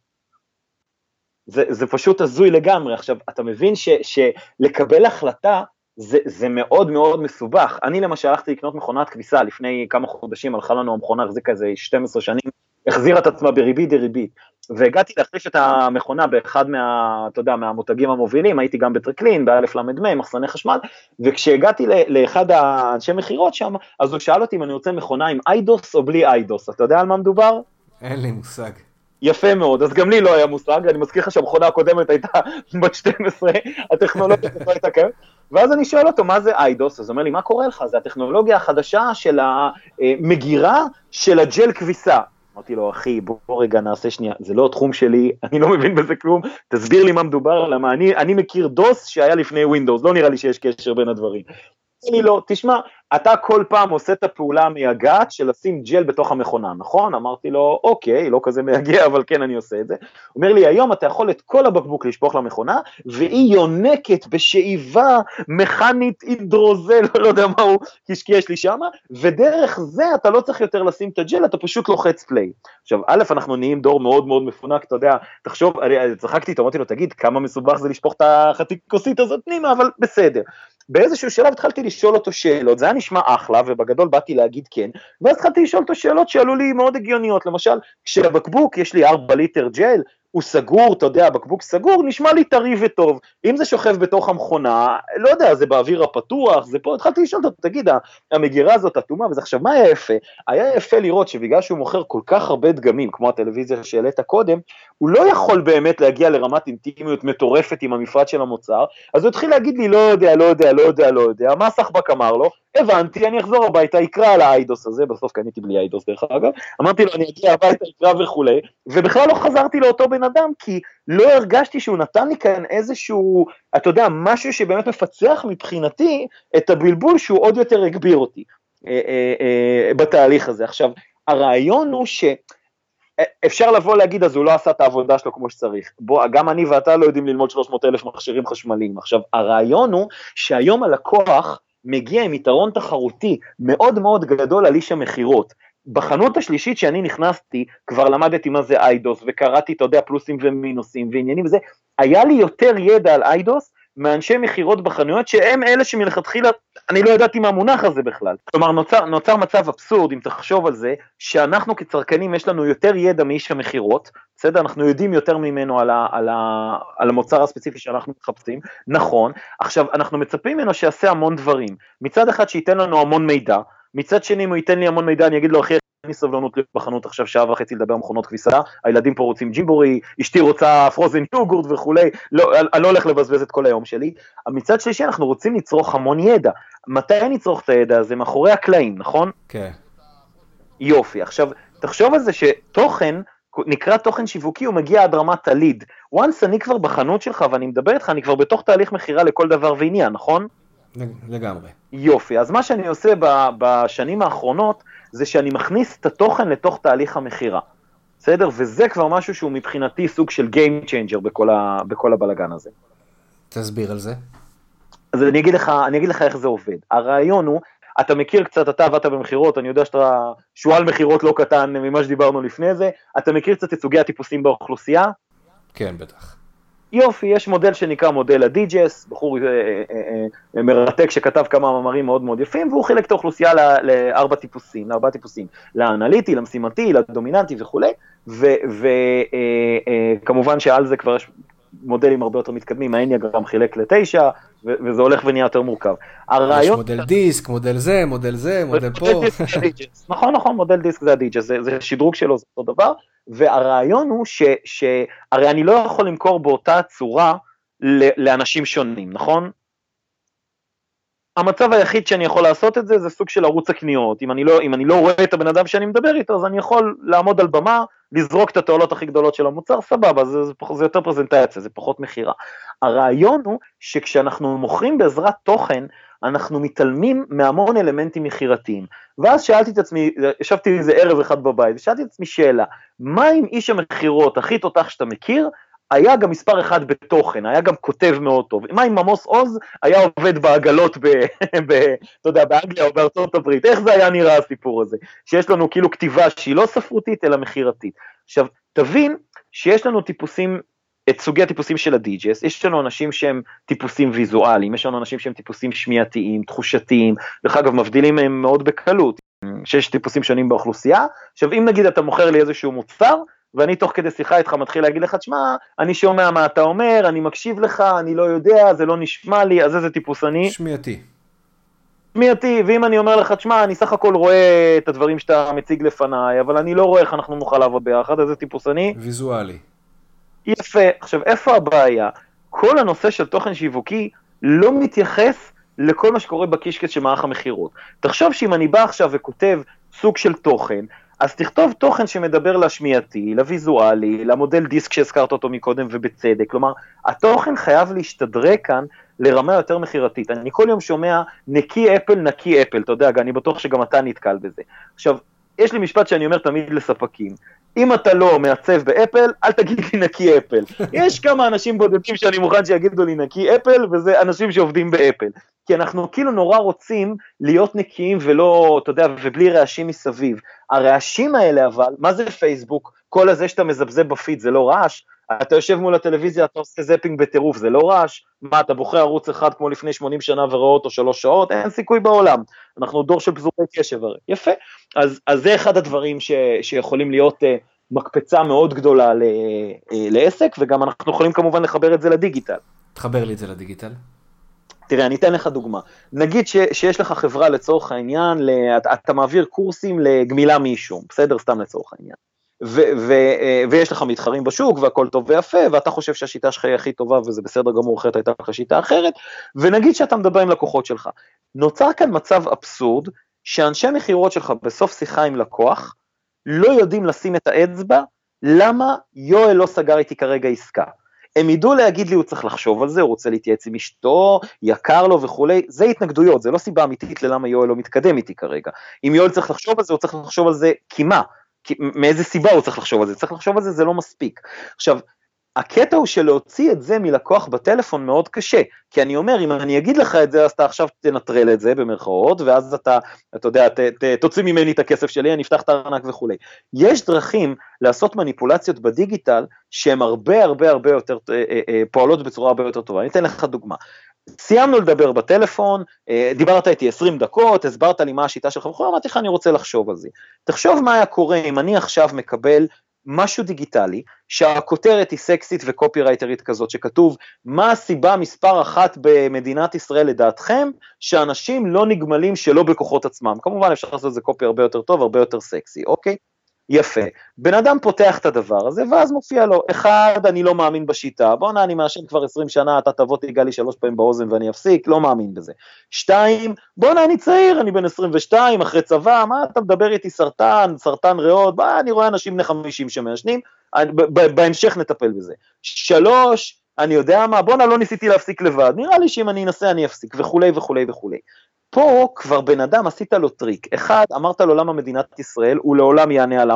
זה, זה פשוט הזוי לגמרי. עכשיו, אתה מבין ש, שלקבל החלטה זה, זה מאוד מאוד מסובך. אני למשל הלכתי לקנות מכונת כביסה לפני כמה חודשים, הלכה לנו המכונה, החזיקה איזה 12 שנים, החזירה את עצמה בריבית דריבית. והגעתי להחליף את המכונה באחד מה, אתה יודע, מהמותגים המובילים, הייתי גם בטרקלין, באלף ל"מ, מחסני חשמל, וכשהגעתי לאחד האנשי מכירות שם, אז הוא שאל אותי אם אני רוצה מכונה עם איידוס או בלי איידוס, אתה יודע על מה מדובר? אין לי מושג. יפה מאוד, אז גם לי לא היה מושג, אני מזכיר לך שהמכונה הקודמת הייתה בת 12, הטכנולוגיה לא הייתה קיימת, ואז אני שואל אותו מה זה איידוס, אז הוא אומר לי מה קורה לך, זה הטכנולוגיה החדשה של המגירה של הג'ל כביסה. אמרתי לו, אחי, בוא רגע נעשה שנייה, זה לא התחום שלי, אני לא מבין בזה כלום, תסביר לי מה מדובר, למה אני, אני מכיר דוס שהיה לפני ווינדוס, לא נראה לי שיש קשר בין הדברים. לי לא, תשמע, אתה כל פעם עושה את הפעולה המייגעת של לשים ג'ל בתוך המכונה, נכון? אמרתי לו, אוקיי, לא כזה מייגע, אבל כן אני עושה את זה. הוא אומר לי, היום אתה יכול את כל הבקבוק לשפוך למכונה, והיא יונקת בשאיבה מכנית הידרוזל, לא יודע מה הוא קשקש לי שמה, ודרך זה אתה לא צריך יותר לשים את הג'ל, אתה פשוט לוחץ פליי. עכשיו, א', אנחנו נהיים דור מאוד מאוד מפונק, אתה יודע, תחשוב, אני צחקתי, אמרתי לו, תגיד, כמה מסובך זה לשפוך את החצי כוסית הזאת פנימה, אבל בסדר. באיזשהו שלב התחלתי לשאול אותו שאלות, זה היה נשמע אחלה, ובגדול באתי להגיד כן, ואז התחלתי לשאול אותו שאלות שעלו לי מאוד הגיוניות, למשל, כשבקבוק יש לי 4 ליטר ג'ל, הוא סגור, אתה יודע, בקבוק סגור, נשמע לי טרי וטוב. אם זה שוכב בתוך המכונה, לא יודע, זה באוויר הפתוח, זה פה, התחלתי לשאול אותו, תגיד, המגירה הזאת אטומה, וזה עכשיו, מה היה יפה? היה יפה לראות שבגלל שהוא מוכר כל כך הרבה דגמים, כמו הטלוויזיה שהעלית קודם, הוא לא יכול באמת להגיע לרמת אינטימיות מטורפת עם המפרט של המוצר, אז הוא התחיל להגיד לי, לא יודע, לא יודע, לא יודע, לא יודע, מה סחבק אמר לו? הבנתי, אני אחזור הביתה, אקרא על האיידוס הזה, בסוף קניתי בלי איידוס דרך אגב, אמרתי לו, אני אגיע הביתה, אקרא וכולי, ובכלל לא חזרתי לאותו בן אדם, כי לא הרגשתי שהוא נתן לי כאן איזשהו, אתה יודע, משהו שבאמת מפצח מבחינתי את הבלבול שהוא עוד יותר הגביר אותי אה, אה, אה, בתהליך הזה. עכשיו, הרעיון הוא ש... אפשר לבוא להגיד אז הוא לא עשה את העבודה שלו כמו שצריך. בוא, גם אני ואתה לא יודעים ללמוד 300 אלף מכשירים חשמליים. עכשיו, הרעיון הוא שהיום הלקוח מגיע עם יתרון תחרותי מאוד מאוד גדול על איש המכירות. בחנות השלישית שאני נכנסתי, כבר למדתי מה זה איידוס, וקראתי, אתה יודע, פלוסים ומינוסים ועניינים וזה, היה לי יותר ידע על איידוס מאנשי מכירות בחנויות שהם אלה שמלכתחילה, אני לא ידעתי מה המונח הזה בכלל. כלומר נוצר, נוצר מצב אבסורד אם תחשוב על זה, שאנחנו כצרכנים יש לנו יותר ידע מאיש המכירות, בסדר? אנחנו יודעים יותר ממנו על, ה, על, ה, על המוצר הספציפי שאנחנו מחפשים, נכון, עכשיו אנחנו מצפים ממנו שיעשה המון דברים, מצד אחד שייתן לנו המון מידע, מצד שני אם הוא ייתן לי המון מידע אני אגיד לו אחי אין לי סבלנות להיות בחנות עכשיו שעה וחצי לדבר מכונות כביסה, הילדים פה רוצים ג'ימבורי, אשתי רוצה פרוזן יוגורט וכולי, לא, אני לא הולך לבזבז את כל היום שלי. מצד שלישי אנחנו רוצים לצרוך המון ידע. מתי נצרוך את הידע הזה? מאחורי הקלעים, נכון? כן. יופי, עכשיו תחשוב על זה שתוכן, נקרא תוכן שיווקי, הוא מגיע עד רמת הליד. once אני כבר בחנות שלך ואני מדבר איתך, אני כבר בתוך תהליך מכירה לכל דבר ועניין, נכון? לגמרי. יופי, אז מה שאני עושה בשנים האחרונות, זה שאני מכניס את התוכן לתוך תהליך המכירה, בסדר? וזה כבר משהו שהוא מבחינתי סוג של Game Changer בכל, ה, בכל הבלגן הזה. תסביר על זה. אז אני אגיד לך, אני אגיד לך איך זה עובד. הרעיון הוא, אתה מכיר קצת, אתה עבדת במכירות, אני יודע שאתה שועל מכירות לא קטן ממה שדיברנו לפני זה, אתה מכיר קצת את סוגי הטיפוסים באוכלוסייה? כן, בטח. יופי, יש מודל שנקרא מודל הדיג'ס, בחור אה, אה, אה, מרתק שכתב כמה מאמרים מאוד מאוד יפים, והוא חילק את האוכלוסייה לארבע טיפוסים, לארבע טיפוסים, לאנליטי, למשימתי, לדומיננטי וכולי, וכמובן שעל זה כבר יש מודלים הרבה יותר מתקדמים, האניאגרם חילק לתשע, וזה הולך ונהיה יותר מורכב. הרעיון... יש מודל דיסק, מודל זה, מודל זה, מודל פה. נכון, נכון, מודל דיסק זה הדיג'ס, זה, זה שדרוג שלו, זה אותו דבר, והרעיון הוא ש... שהרי אני לא יכול למכור באותה צורה לאנשים שונים, נכון? המצב היחיד שאני יכול לעשות את זה, זה סוג של ערוץ הקניות. אם אני לא, אם אני לא רואה את הבן אדם שאני מדבר איתו, אז אני יכול לעמוד על במה, לזרוק את התועלות הכי גדולות של המוצר, סבבה, זה, זה, זה יותר פרזנטציה, זה פחות מכירה. הרעיון הוא שכשאנחנו מוכרים בעזרת תוכן, אנחנו מתעלמים מהמון אלמנטים מכירתיים. ואז שאלתי את עצמי, ישבתי איזה ערב אחד בבית, ושאלתי את עצמי שאלה, מה עם איש המכירות הכי תותח שאתה מכיר, היה גם מספר אחד בתוכן, היה גם כותב מאוד טוב. מה אם עמוס עוז היה עובד בעגלות, ב, ב, אתה יודע, באנגליה או בארצות הברית? איך זה היה נראה הסיפור הזה? שיש לנו כאילו כתיבה שהיא לא ספרותית אלא מכירתית. עכשיו, תבין שיש לנו טיפוסים, את סוגי הטיפוסים של הדי-ג'ס, יש לנו אנשים שהם טיפוסים ויזואליים, יש לנו אנשים שהם טיפוסים שמיעתיים, תחושתיים, דרך אגב מבדילים מהם מאוד בקלות, שיש טיפוסים שונים באוכלוסייה. עכשיו אם נגיד אתה מוכר לי איזשהו מוצר, ואני תוך כדי שיחה איתך מתחיל להגיד לך, תשמע, אני שומע מה אתה אומר, אני מקשיב לך, אני לא יודע, זה לא נשמע לי, אז איזה טיפוס אני? שמיעתי. שמיעתי, ואם אני אומר לך, תשמע, אני סך הכל רואה את הדברים שאתה מציג לפניי, אבל אני לא רואה איך אנחנו נוכל לעבוד ביחד, איזה טיפוס אני? ויזואלי. יפה. עכשיו, איפה הבעיה? כל הנושא של תוכן שיווקי לא מתייחס לכל מה שקורה בקישקס של מערך המכירות. תחשוב שאם אני בא עכשיו וכותב סוג של תוכן, אז תכתוב תוכן שמדבר לשמיעתי, לוויזואלי, למודל דיסק שהזכרת אותו מקודם ובצדק, כלומר, התוכן חייב להשתדרג כאן לרמה יותר מכירתית. אני כל יום שומע נקי אפל, נקי אפל, אתה יודע, אני בטוח שגם אתה נתקל בזה. עכשיו, יש לי משפט שאני אומר תמיד לספקים, אם אתה לא מעצב באפל, אל תגיד לי נקי אפל. יש כמה אנשים בודדים שאני מוכן שיגידו לי נקי אפל, וזה אנשים שעובדים באפל. כי אנחנו כאילו נורא רוצים להיות נקיים ולא, אתה יודע, ובלי רעשים מסביב. הרעשים האלה אבל, מה זה פייסבוק? כל הזה שאתה מזבזב בפיד זה לא רעש? אתה יושב מול הטלוויזיה, אתה עושה זפינג בטירוף, זה לא רעש? מה, אתה בוחר ערוץ אחד כמו לפני 80 שנה ורואה אותו שלוש שעות? אין סיכוי בעולם. אנחנו דור של פזורי קשב הרי. יפה. אז, אז זה אחד הדברים ש, שיכולים להיות uh, מקפצה מאוד גדולה לעסק, וגם אנחנו יכולים כמובן לחבר את זה לדיגיטל. תחבר לי את זה לדיגיטל. תראה, אני אתן לך דוגמה. נגיד ש, שיש לך חברה לצורך העניין, אתה, אתה מעביר קורסים לגמילה מאישום, בסדר? סתם לצורך העניין. ו, ו, אה, ויש לך מתחרים בשוק והכל טוב ויפה, ואתה חושב שהשיטה שלך היא הכי טובה וזה בסדר גמור, אחרת הייתה לך שיטה אחרת, ונגיד שאתה מדבר עם לקוחות שלך. נוצר כאן מצב אבסורד, שאנשי מכירות שלך בסוף שיחה עם לקוח, לא יודעים לשים את האצבע, למה יואל לא סגר איתי כרגע עסקה. הם ידעו להגיד לי הוא צריך לחשוב על זה, הוא רוצה להתייעץ עם אשתו, יקר לו וכולי, זה התנגדויות, זה לא סיבה אמיתית ללמה יואל לא מתקדם איתי כרגע. אם יואל צריך לחשוב על זה, הוא צריך לחשוב על זה כי מה? מאיזה סיבה הוא צריך לחשוב על זה? צריך לחשוב על זה, זה לא מספיק. עכשיו, הקטע הוא שלהוציא את זה מלקוח בטלפון מאוד קשה, כי אני אומר, אם אני אגיד לך את זה, אז אתה עכשיו תנטרל את זה במרכאות, ואז אתה, אתה יודע, ת, ת, תוציא ממני את הכסף שלי, אני אפתח את הארנק וכולי. יש דרכים לעשות מניפולציות בדיגיטל, שהן הרבה הרבה הרבה יותר, אה, אה, אה, פועלות בצורה הרבה יותר טובה. אני אתן לך דוגמה. סיימנו לדבר בטלפון, דיברת איתי 20 דקות, הסברת לי מה השיטה שלך וכו', אמרתי לך אני רוצה לחשוב על זה. תחשוב מה היה קורה אם אני עכשיו מקבל משהו דיגיטלי, שהכותרת היא סקסית וקופירייטרית כזאת, שכתוב מה הסיבה מספר אחת במדינת ישראל לדעתכם, שאנשים לא נגמלים שלא בכוחות עצמם. כמובן אפשר לעשות את זה קופי הרבה יותר טוב, הרבה יותר סקסי, אוקיי? יפה. בן אדם פותח את הדבר הזה, ואז מופיע לו, אחד, אני לא מאמין בשיטה, בואנה, אני מעשן כבר 20 שנה, אתה תבוא תיגע לי שלוש פעמים באוזן ואני אפסיק, לא מאמין בזה. שתיים, בואנה, אני צעיר, אני בן 22, אחרי צבא, מה אתה מדבר איתי סרטן, סרטן ריאות, בוא, אני רואה אנשים בני 50 שמעשנים, בהמשך נטפל בזה. שלוש, אני יודע מה, בואנה, לא ניסיתי להפסיק לבד, נראה לי שאם אני אנסה אני אפסיק, וכולי וכולי וכולי. פה כבר בן אדם עשית לו טריק, אחד אמרת לו למה מדינת ישראל, הוא לעולם יענה על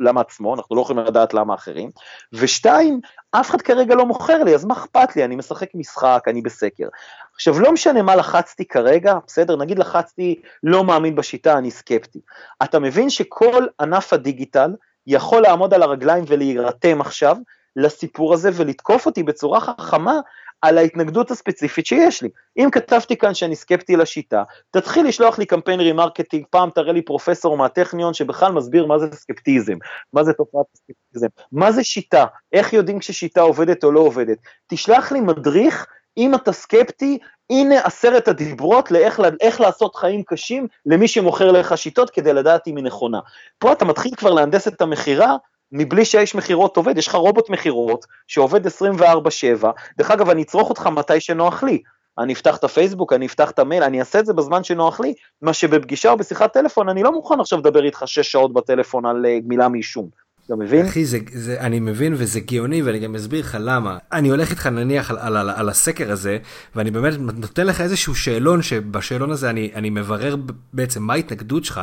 למה, עצמו, אנחנו לא יכולים לדעת למה אחרים, ושתיים, אף אחד כרגע לא מוכר לי, אז מה אכפת לי, אני משחק משחק, אני בסקר. עכשיו לא משנה מה לחצתי כרגע, בסדר, נגיד לחצתי לא מאמין בשיטה, אני סקפטי. אתה מבין שכל ענף הדיגיטל יכול לעמוד על הרגליים ולהירתם עכשיו לסיפור הזה ולתקוף אותי בצורה חכמה על ההתנגדות הספציפית שיש לי. אם כתבתי כאן שאני סקפטי לשיטה, תתחיל לשלוח לי קמפיין remarketing, פעם תראה לי פרופסור מהטכניון שבכלל מסביר מה זה סקפטיזם, מה זה תופעת הסקפטיזם, מה זה שיטה, איך יודעים כששיטה עובדת או לא עובדת. תשלח לי מדריך אם אתה סקפטי, הנה עשרת הדיברות לאיך לעשות חיים קשים למי שמוכר לך שיטות כדי לדעת אם היא נכונה. פה אתה מתחיל כבר להנדס את המכירה מבלי שהאיש מכירות עובד, יש לך רובוט מכירות שעובד 24/7, דרך אגב אני אצרוך אותך מתי שנוח לי, אני אפתח את הפייסבוק, אני אפתח את המייל, אני אעשה את זה בזמן שנוח לי, מה שבפגישה או בשיחת טלפון אני לא מוכן עכשיו לדבר איתך 6 שעות בטלפון על uh, גמילה מעישון. אתה מבין? אחי, זה, זה, אני מבין וזה גאוני ואני גם אסביר לך למה. אני הולך איתך נניח על, על, על, על הסקר הזה, ואני באמת נותן לך איזשהו שאלון, שבשאלון הזה אני, אני מברר בעצם מה ההתנגדות שלך.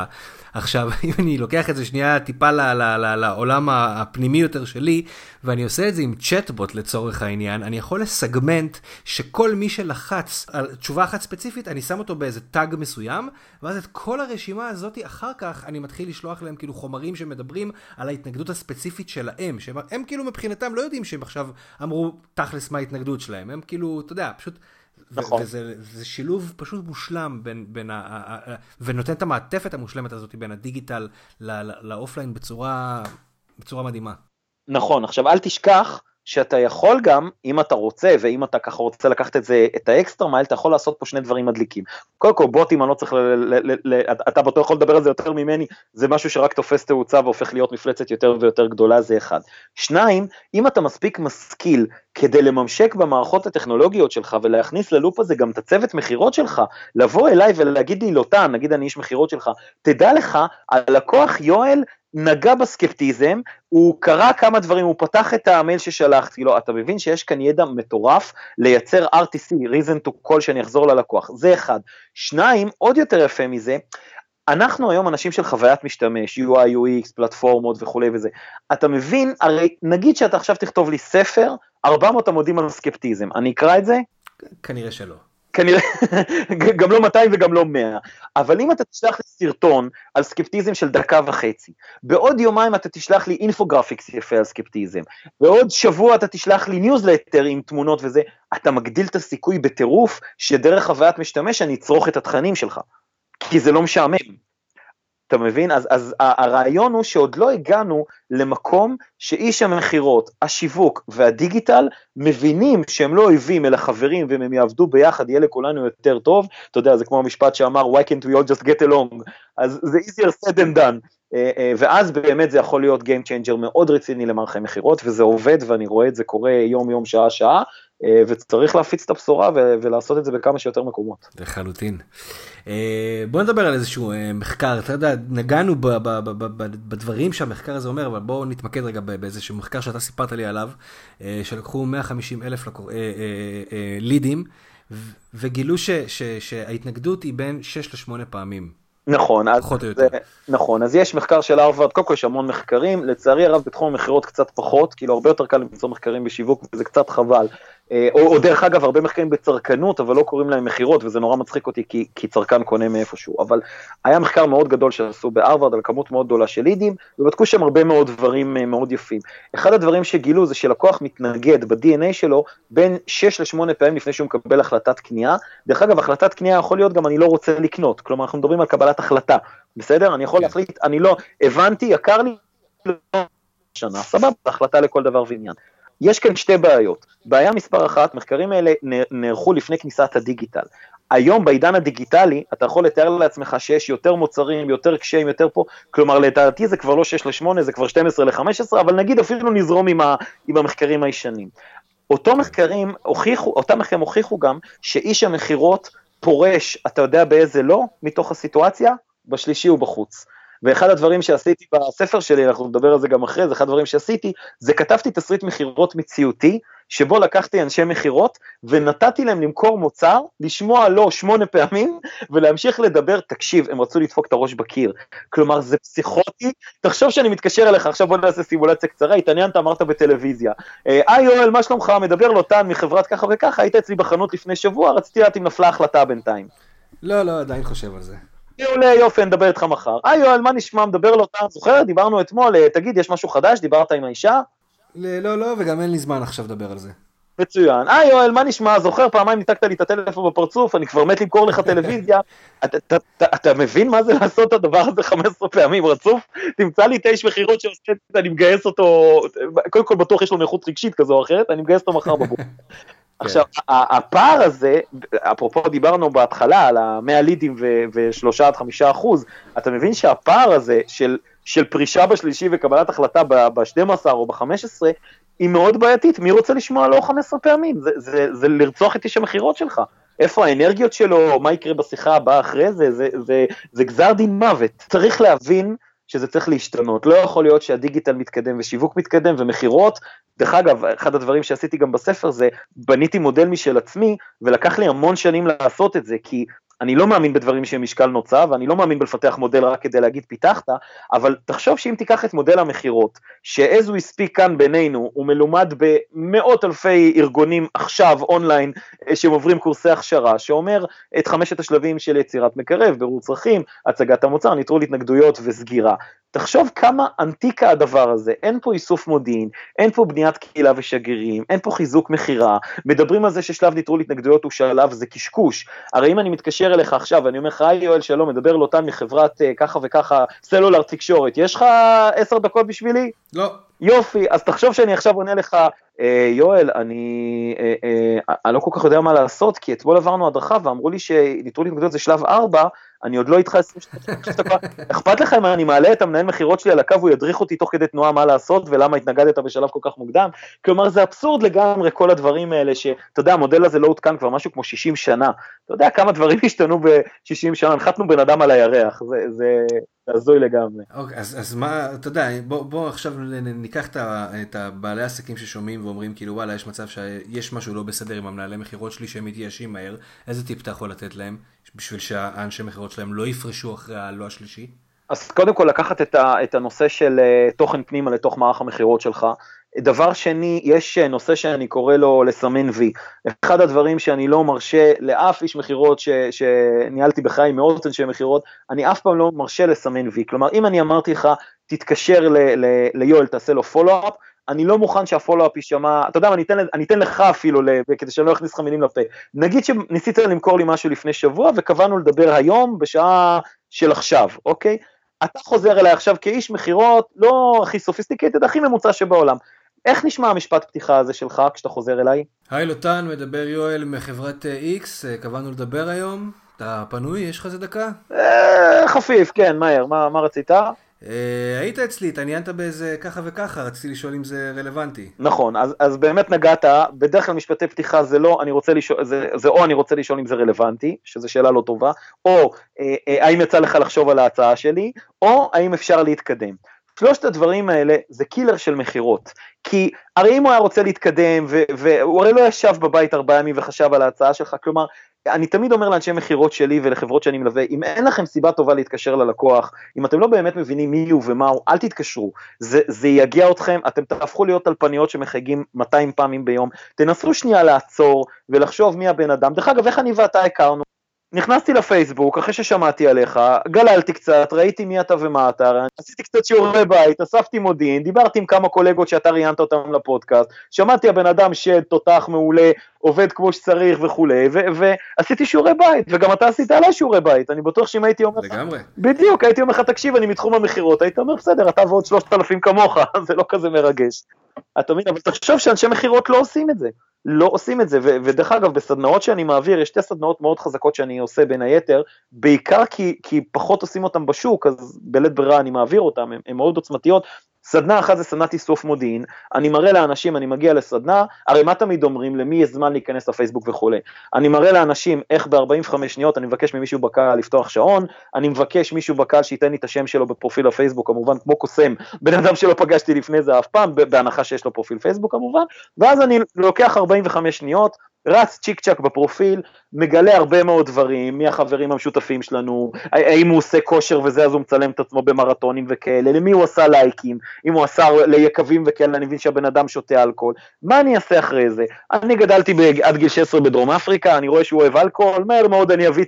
עכשיו, אם אני לוקח את זה שנייה טיפה ל, ל, ל, לעולם הפנימי יותר שלי, ואני עושה את זה עם צ'טבוט לצורך העניין, אני יכול לסגמנט שכל מי שלחץ על תשובה אחת ספציפית, אני שם אותו באיזה טאג מסוים, ואז את כל הרשימה הזאת אחר כך אני מתחיל לשלוח להם כאילו חומרים שמדברים על ההתנגדות הספציפית שלהם, שהם הם כאילו מבחינתם לא יודעים שהם עכשיו אמרו תכלס מה ההתנגדות שלהם, הם כאילו, אתה יודע, פשוט... נכון. וזה זה שילוב פשוט מושלם בין, בין ה, ה, ה, ונותן את המעטפת המושלמת הזאת בין הדיגיטל ל offline בצורה, בצורה מדהימה. נכון, עכשיו אל תשכח שאתה יכול גם, אם אתה רוצה, ואם אתה ככה רוצה לקחת את זה, את ה extra mile, אתה יכול לעשות פה שני דברים מדליקים. קודם כל, בוטים, אני לא צריך, ל, ל, ל, ל, אתה בטוח יכול לדבר על זה יותר ממני, זה משהו שרק תופס תאוצה והופך להיות מפלצת יותר ויותר גדולה, זה אחד. שניים, אם אתה מספיק משכיל כדי לממשק במערכות הטכנולוגיות שלך ולהכניס ללופ הזה גם את הצוות מכירות שלך, לבוא אליי ולהגיד לי, לוטן, נגיד אני איש מכירות שלך, תדע לך, הלקוח יואל נגע בסקפטיזם, הוא קרא כמה דברים, הוא פתח את המייל ששלחתי לו, אתה מבין שיש כאן ידע מטורף לייצר RTC, reason to call שאני אחזור ללקוח, זה אחד. שניים, עוד יותר יפה מזה, אנחנו היום אנשים של חוויית משתמש, UI, UX, פלטפורמות וכולי וזה. אתה מבין, הרי נגיד שאתה עכשיו תכתוב לי ספר, 400 עמודים על סקפטיזם, אני אקרא את זה? כנראה שלא. כנראה, גם לא 200 וגם לא 100, אבל אם אתה תשלח לי סרטון על סקפטיזם של דקה וחצי, בעוד יומיים אתה תשלח לי infographics יפה על סקפטיזם, בעוד שבוע אתה תשלח לי ניוזלטר עם תמונות וזה, אתה מגדיל את הסיכוי בטירוף שדרך חוויית משתמש אני אצרוך את התכנים שלך, כי זה לא משעמם. אתה מבין? אז, אז הרעיון הוא שעוד לא הגענו למקום שאיש המכירות, השיווק והדיגיטל מבינים שהם לא אויבים אלא חברים ואם הם יעבדו ביחד יהיה לכולנו יותר טוב. אתה יודע, זה כמו המשפט שאמר why can't we all just get along, אז זה easier said than done. אה, אה, ואז באמת זה יכול להיות Game Changer מאוד רציני למערכי מכירות וזה עובד ואני רואה את זה קורה יום יום שעה שעה וצריך להפיץ את הבשורה ולעשות את זה בכמה שיותר מקומות. לחלוטין. בוא נדבר על איזשהו מחקר, אתה יודע, נגענו בדברים שהמחקר הזה אומר, אבל בואו נתמקד רגע באיזשהו מחקר שאתה סיפרת לי עליו, שלקחו 150 אלף לידים וגילו שההתנגדות היא בין 6 ל-8 פעמים. נכון, אז, זה, נכון, אז יש מחקר של הרווארד, קודם כל יש המון מחקרים, לצערי הרב בתחום המכירות קצת פחות, כאילו הרבה יותר קל למצוא מחקרים בשיווק וזה קצת חבל, אה, או, או דרך אגב הרבה מחקרים בצרכנות אבל לא קוראים להם מכירות וזה נורא מצחיק אותי כי, כי צרכן קונה מאיפשהו, אבל היה מחקר מאוד גדול שעשו בהרווארד על כמות מאוד גדולה של לידים ובדקו שם הרבה מאוד דברים אה, מאוד יפים. אחד הדברים שגילו זה שלקוח מתנגד ב-DNA שלו בין 6 ל-8 פעמים לפני שהוא מקבל החלטת קנייה, דרך אגב החלטת קנייה יכול להיות גם אני לא רוצה לקנות, כלומר אנחנו מדברים על קבלת החלטה, בסדר? אני יכול כן. להחליט, אני לא, הבנתי, יקר לי, שנה, סבבה, החלטה לכל דבר ועניין. יש כאן שתי בעיות. בעיה מספר אחת, מחקרים האלה נערכו לפני כניסת הדיגיטל. היום בעידן הדיגיטלי אתה יכול לתאר לעצמך שיש יותר מוצרים, יותר קשיים, יותר פה, כלומר לדעתי זה כבר לא 6 ל-8, זה כבר 12 ל-15, אבל נגיד אפילו נזרום עם, ה, עם המחקרים הישנים. אותו מחקרים הוכיחו, אותם מחקרים הוכיחו גם שאיש המכירות פורש, אתה יודע באיזה לא, מתוך הסיטואציה? בשלישי ובחוץ. ואחד הדברים שעשיתי בספר שלי, אנחנו נדבר על זה גם אחרי זה, אחד הדברים שעשיתי, זה כתבתי תסריט מכירות מציאותי, שבו לקחתי אנשי מכירות ונתתי להם למכור מוצר, לשמוע לא שמונה פעמים ולהמשיך לדבר, תקשיב, הם רצו לדפוק את הראש בקיר. כלומר, זה פסיכוטי, תחשוב שאני מתקשר אליך, עכשיו בוא נעשה סימולציה קצרה, התעניינת, אמרת בטלוויזיה. אה, היי יואל, מה שלומך? מדבר לוטן מחברת ככה וככה, היית אצלי בחנות לפני שבוע, רציתי לדעת אם נפלה החלטה בינתיים. לא, לא, עדיין חושב על זה. מעולה, יופי, נדבר איתך מחר. היי יואל, מה נשמע? מדבר לאותה, זוכר? דיברנו אתמול, אה, תגיד, יש משהו חדש? דיברת עם האישה? לא, לא, וגם אין לי זמן עכשיו לדבר על זה. מצוין. היי יואל, מה נשמע? זוכר פעמיים ניתקת לי את הטלפון בפרצוף, אני כבר מת למכור לך טלוויזיה. אתה, אתה, אתה מבין מה זה לעשות את הדבר הזה 15 פעמים רצוף? תמצא לי את האיש מכירות שעושה את זה, אני מגייס אותו, קודם כל בטוח יש לו נכות רגשית כזו או אחרת, אני מגייס אותו מחר בבוקר. כן. עכשיו, הפער הזה, אפרופו דיברנו בהתחלה על ה-100 לידים ו-3 עד 5 אחוז, אתה מבין שהפער הזה של, של פרישה בשלישי וקבלת החלטה ב-12 או ב-15, היא מאוד בעייתית, מי רוצה לשמוע לא 15 פעמים? זה, זה, זה לרצוח את איש המכירות שלך. איפה האנרגיות שלו, מה יקרה בשיחה הבאה אחרי זה, זה, זה, זה גזר דין מוות. צריך להבין שזה צריך להשתנות. לא יכול להיות שהדיגיטל מתקדם ושיווק מתקדם ומכירות. דרך אגב, אחד הדברים שעשיתי גם בספר זה, בניתי מודל משל עצמי, ולקח לי המון שנים לעשות את זה, כי אני לא מאמין בדברים שהם משקל נוצה, ואני לא מאמין בלפתח מודל רק כדי להגיד פיתחתי, אבל תחשוב שאם תיקח את מודל המכירות, ש-as we כאן בינינו, הוא מלומד במאות אלפי ארגונים עכשיו אונליין, אה, שהם עוברים קורסי הכשרה, שאומר את חמשת השלבים של יצירת מקרב, ברור צרכים, הצגת המוצר, ניטרול התנגדויות וסגירה. תחשוב כמה אנטיקה הדבר הזה, אין פה איסוף מודיעין, אין פה בניית קהילה ושגרירים, אין פה חיזוק מכירה, מדברים על זה ששלב ניטרול התנגדויות הוא שלב, זה קשקוש. הרי אם אני מתקשר אליך עכשיו ואני אומר לך, היי יואל שלום, מדבר לוטן מחברת אה, ככה וככה סלולר תקשורת, יש לך עשר דקות בשבילי? לא. יופי, אז תחשוב שאני עכשיו עונה לך, אה, יואל, אני, אה, אה, אני לא כל כך יודע מה לעשות, כי אתמול עברנו הדרכה ואמרו לי שניטרול התנגדויות זה שלב 4, אני עוד לא איתך 20 שניות, אכפת לך אם אני מעלה את המנהל מכירות שלי על הקו, הוא ידריך אותי תוך כדי תנועה מה לעשות ולמה התנגדת בשלב כל כך מוקדם? כלומר זה אבסורד לגמרי כל הדברים האלה שאתה יודע המודל הזה לא עודכן כבר משהו כמו 60 שנה, אתה יודע כמה דברים השתנו ב-60 שנה, הנחתנו בן אדם על הירח, זה, זה, הזוי לגמרי. אוקיי, אז, אז מה, אתה יודע, בוא, בוא עכשיו ניקח את הבעלי עסקים ששומעים ואומרים כאילו וואלה יש מצב שיש משהו לא בסדר עם המנהלי מכירות שלי שהם מתייאשים מהר, איזה טיפ אתה יכול לתת להם בשביל שהאנשי מכירות שלהם לא יפרשו אחרי הלא השלישי? אז קודם כל לקחת את, ה, את הנושא של uh, תוכן פנימה לתוך מערך המכירות שלך. דבר שני, יש אה, נושא שאני קורא לו לסמן וי. אחד הדברים שאני לא מרשה לאף איש מכירות שניהלתי בחיי מאות אנשי מכירות, אני אף פעם לא מרשה לסמן וי. כלומר, אם אני אמרתי לך, תתקשר ליואל, תעשה לו פולו-אפ, אני לא מוכן שהפולו-אפ יישמע, אתה יודע מה, אני אתן, אני אתן לך אפילו, כדי שאני לא אכניס לך מילים לפה. נגיד שניסית למכור לי משהו לפני שבוע וקבענו לדבר היום בשעה של עכשיו, אוקיי? אתה חוזר אליי עכשיו כאיש מכירות, לא הכי סופיסטיקטד, הכי ממוצע שבעולם. איך נשמע המשפט פתיחה הזה שלך כשאתה חוזר אליי? היי לוטן, מדבר יואל מחברת איקס, קבענו לדבר היום, אתה פנוי? יש לך איזה דקה? חפיף, כן, מהר, מה, מה רצית? אה, היית אצלי, התעניינת באיזה ככה וככה, רציתי לשאול אם זה רלוונטי. נכון, אז, אז באמת נגעת, בדרך כלל משפטי פתיחה זה לא, אני רוצה לשאול, זה, זה או אני רוצה לשאול אם זה רלוונטי, שזו שאלה לא טובה, או אה, אה, האם יצא לך לחשוב על ההצעה שלי, או האם אפשר להתקדם. שלושת הדברים האלה זה קילר של מכירות, כי הרי אם הוא היה רוצה להתקדם, והוא הרי לא ישב בבית ארבעה ימים וחשב על ההצעה שלך, כלומר, אני תמיד אומר לאנשי מכירות שלי ולחברות שאני מלווה, אם אין לכם סיבה טובה להתקשר ללקוח, אם אתם לא באמת מבינים מי הוא ומה הוא, אל תתקשרו, זה, זה יגיע אתכם, אתם תהפכו להיות טלפניות שמחייגים 200 פעמים ביום, תנסו שנייה לעצור ולחשוב מי הבן אדם, דרך אגב, איך אני ואתה הכרנו? נכנסתי לפייסבוק אחרי ששמעתי עליך, גללתי קצת, ראיתי מי אתה ומה אתה, עשיתי קצת שיעורי בית, אספתי מודיעין, דיברתי עם כמה קולגות שאתה ראיינת אותם לפודקאסט, שמעתי הבן אדם שד, תותח מעולה, עובד כמו שצריך וכולי, ועשיתי שיעורי בית, וגם אתה עשית עליי שיעורי בית, אני בטוח שאם הייתי אומר לך, לגמרי, בדיוק, הייתי אומר לך, תקשיב, אני מתחום המכירות, היית אומר, בסדר, אתה ועוד שלושת אלפים כמוך, זה לא כזה מרגש. אתה מבין, אבל תחשוב שאנשי מכירות לא עושים את זה. לא עושים את זה, ו- ודרך אגב בסדנאות שאני מעביר, יש שתי סדנאות מאוד חזקות שאני עושה בין היתר, בעיקר כי, כי פחות עושים אותם בשוק, אז בלית ברירה אני מעביר אותם, הן מאוד עוצמתיות, סדנה אחת זה סדנת איסוף מודיעין, אני מראה לאנשים, אני מגיע לסדנה, הרי מה תמיד אומרים, למי יש זמן להיכנס לפייסבוק וכולי, אני מראה לאנשים איך ב-45 שניות אני מבקש ממישהו בקהל לפתוח שעון, אני מבקש מישהו בקהל שייתן לי את השם שלו בפרופיל הפייסבוק, כמובן כמו קוסם, בן אדם שלא פגשתי לפני זה אף פעם, בהנחה שיש לו פרופיל פייסבוק כמובן, ואז אני לוקח 45 שניות, רץ צ'יק צ'אק בפרופיל, מגלה הרבה מאוד דברים, מי החברים המשותפים שלנו, האם הוא עושה כושר וזה אז הוא מצלם את עצמו במרתונים וכאלה, למי הוא עשה לייקים, אם הוא עשה ליקבים וכאלה, אני מבין שהבן אדם שותה אלכוהול, מה אני אעשה אחרי זה? אני גדלתי עד גיל 16 בדרום אפריקה, אני רואה שהוא אוהב אלכוהול, מהר מאוד אני אביא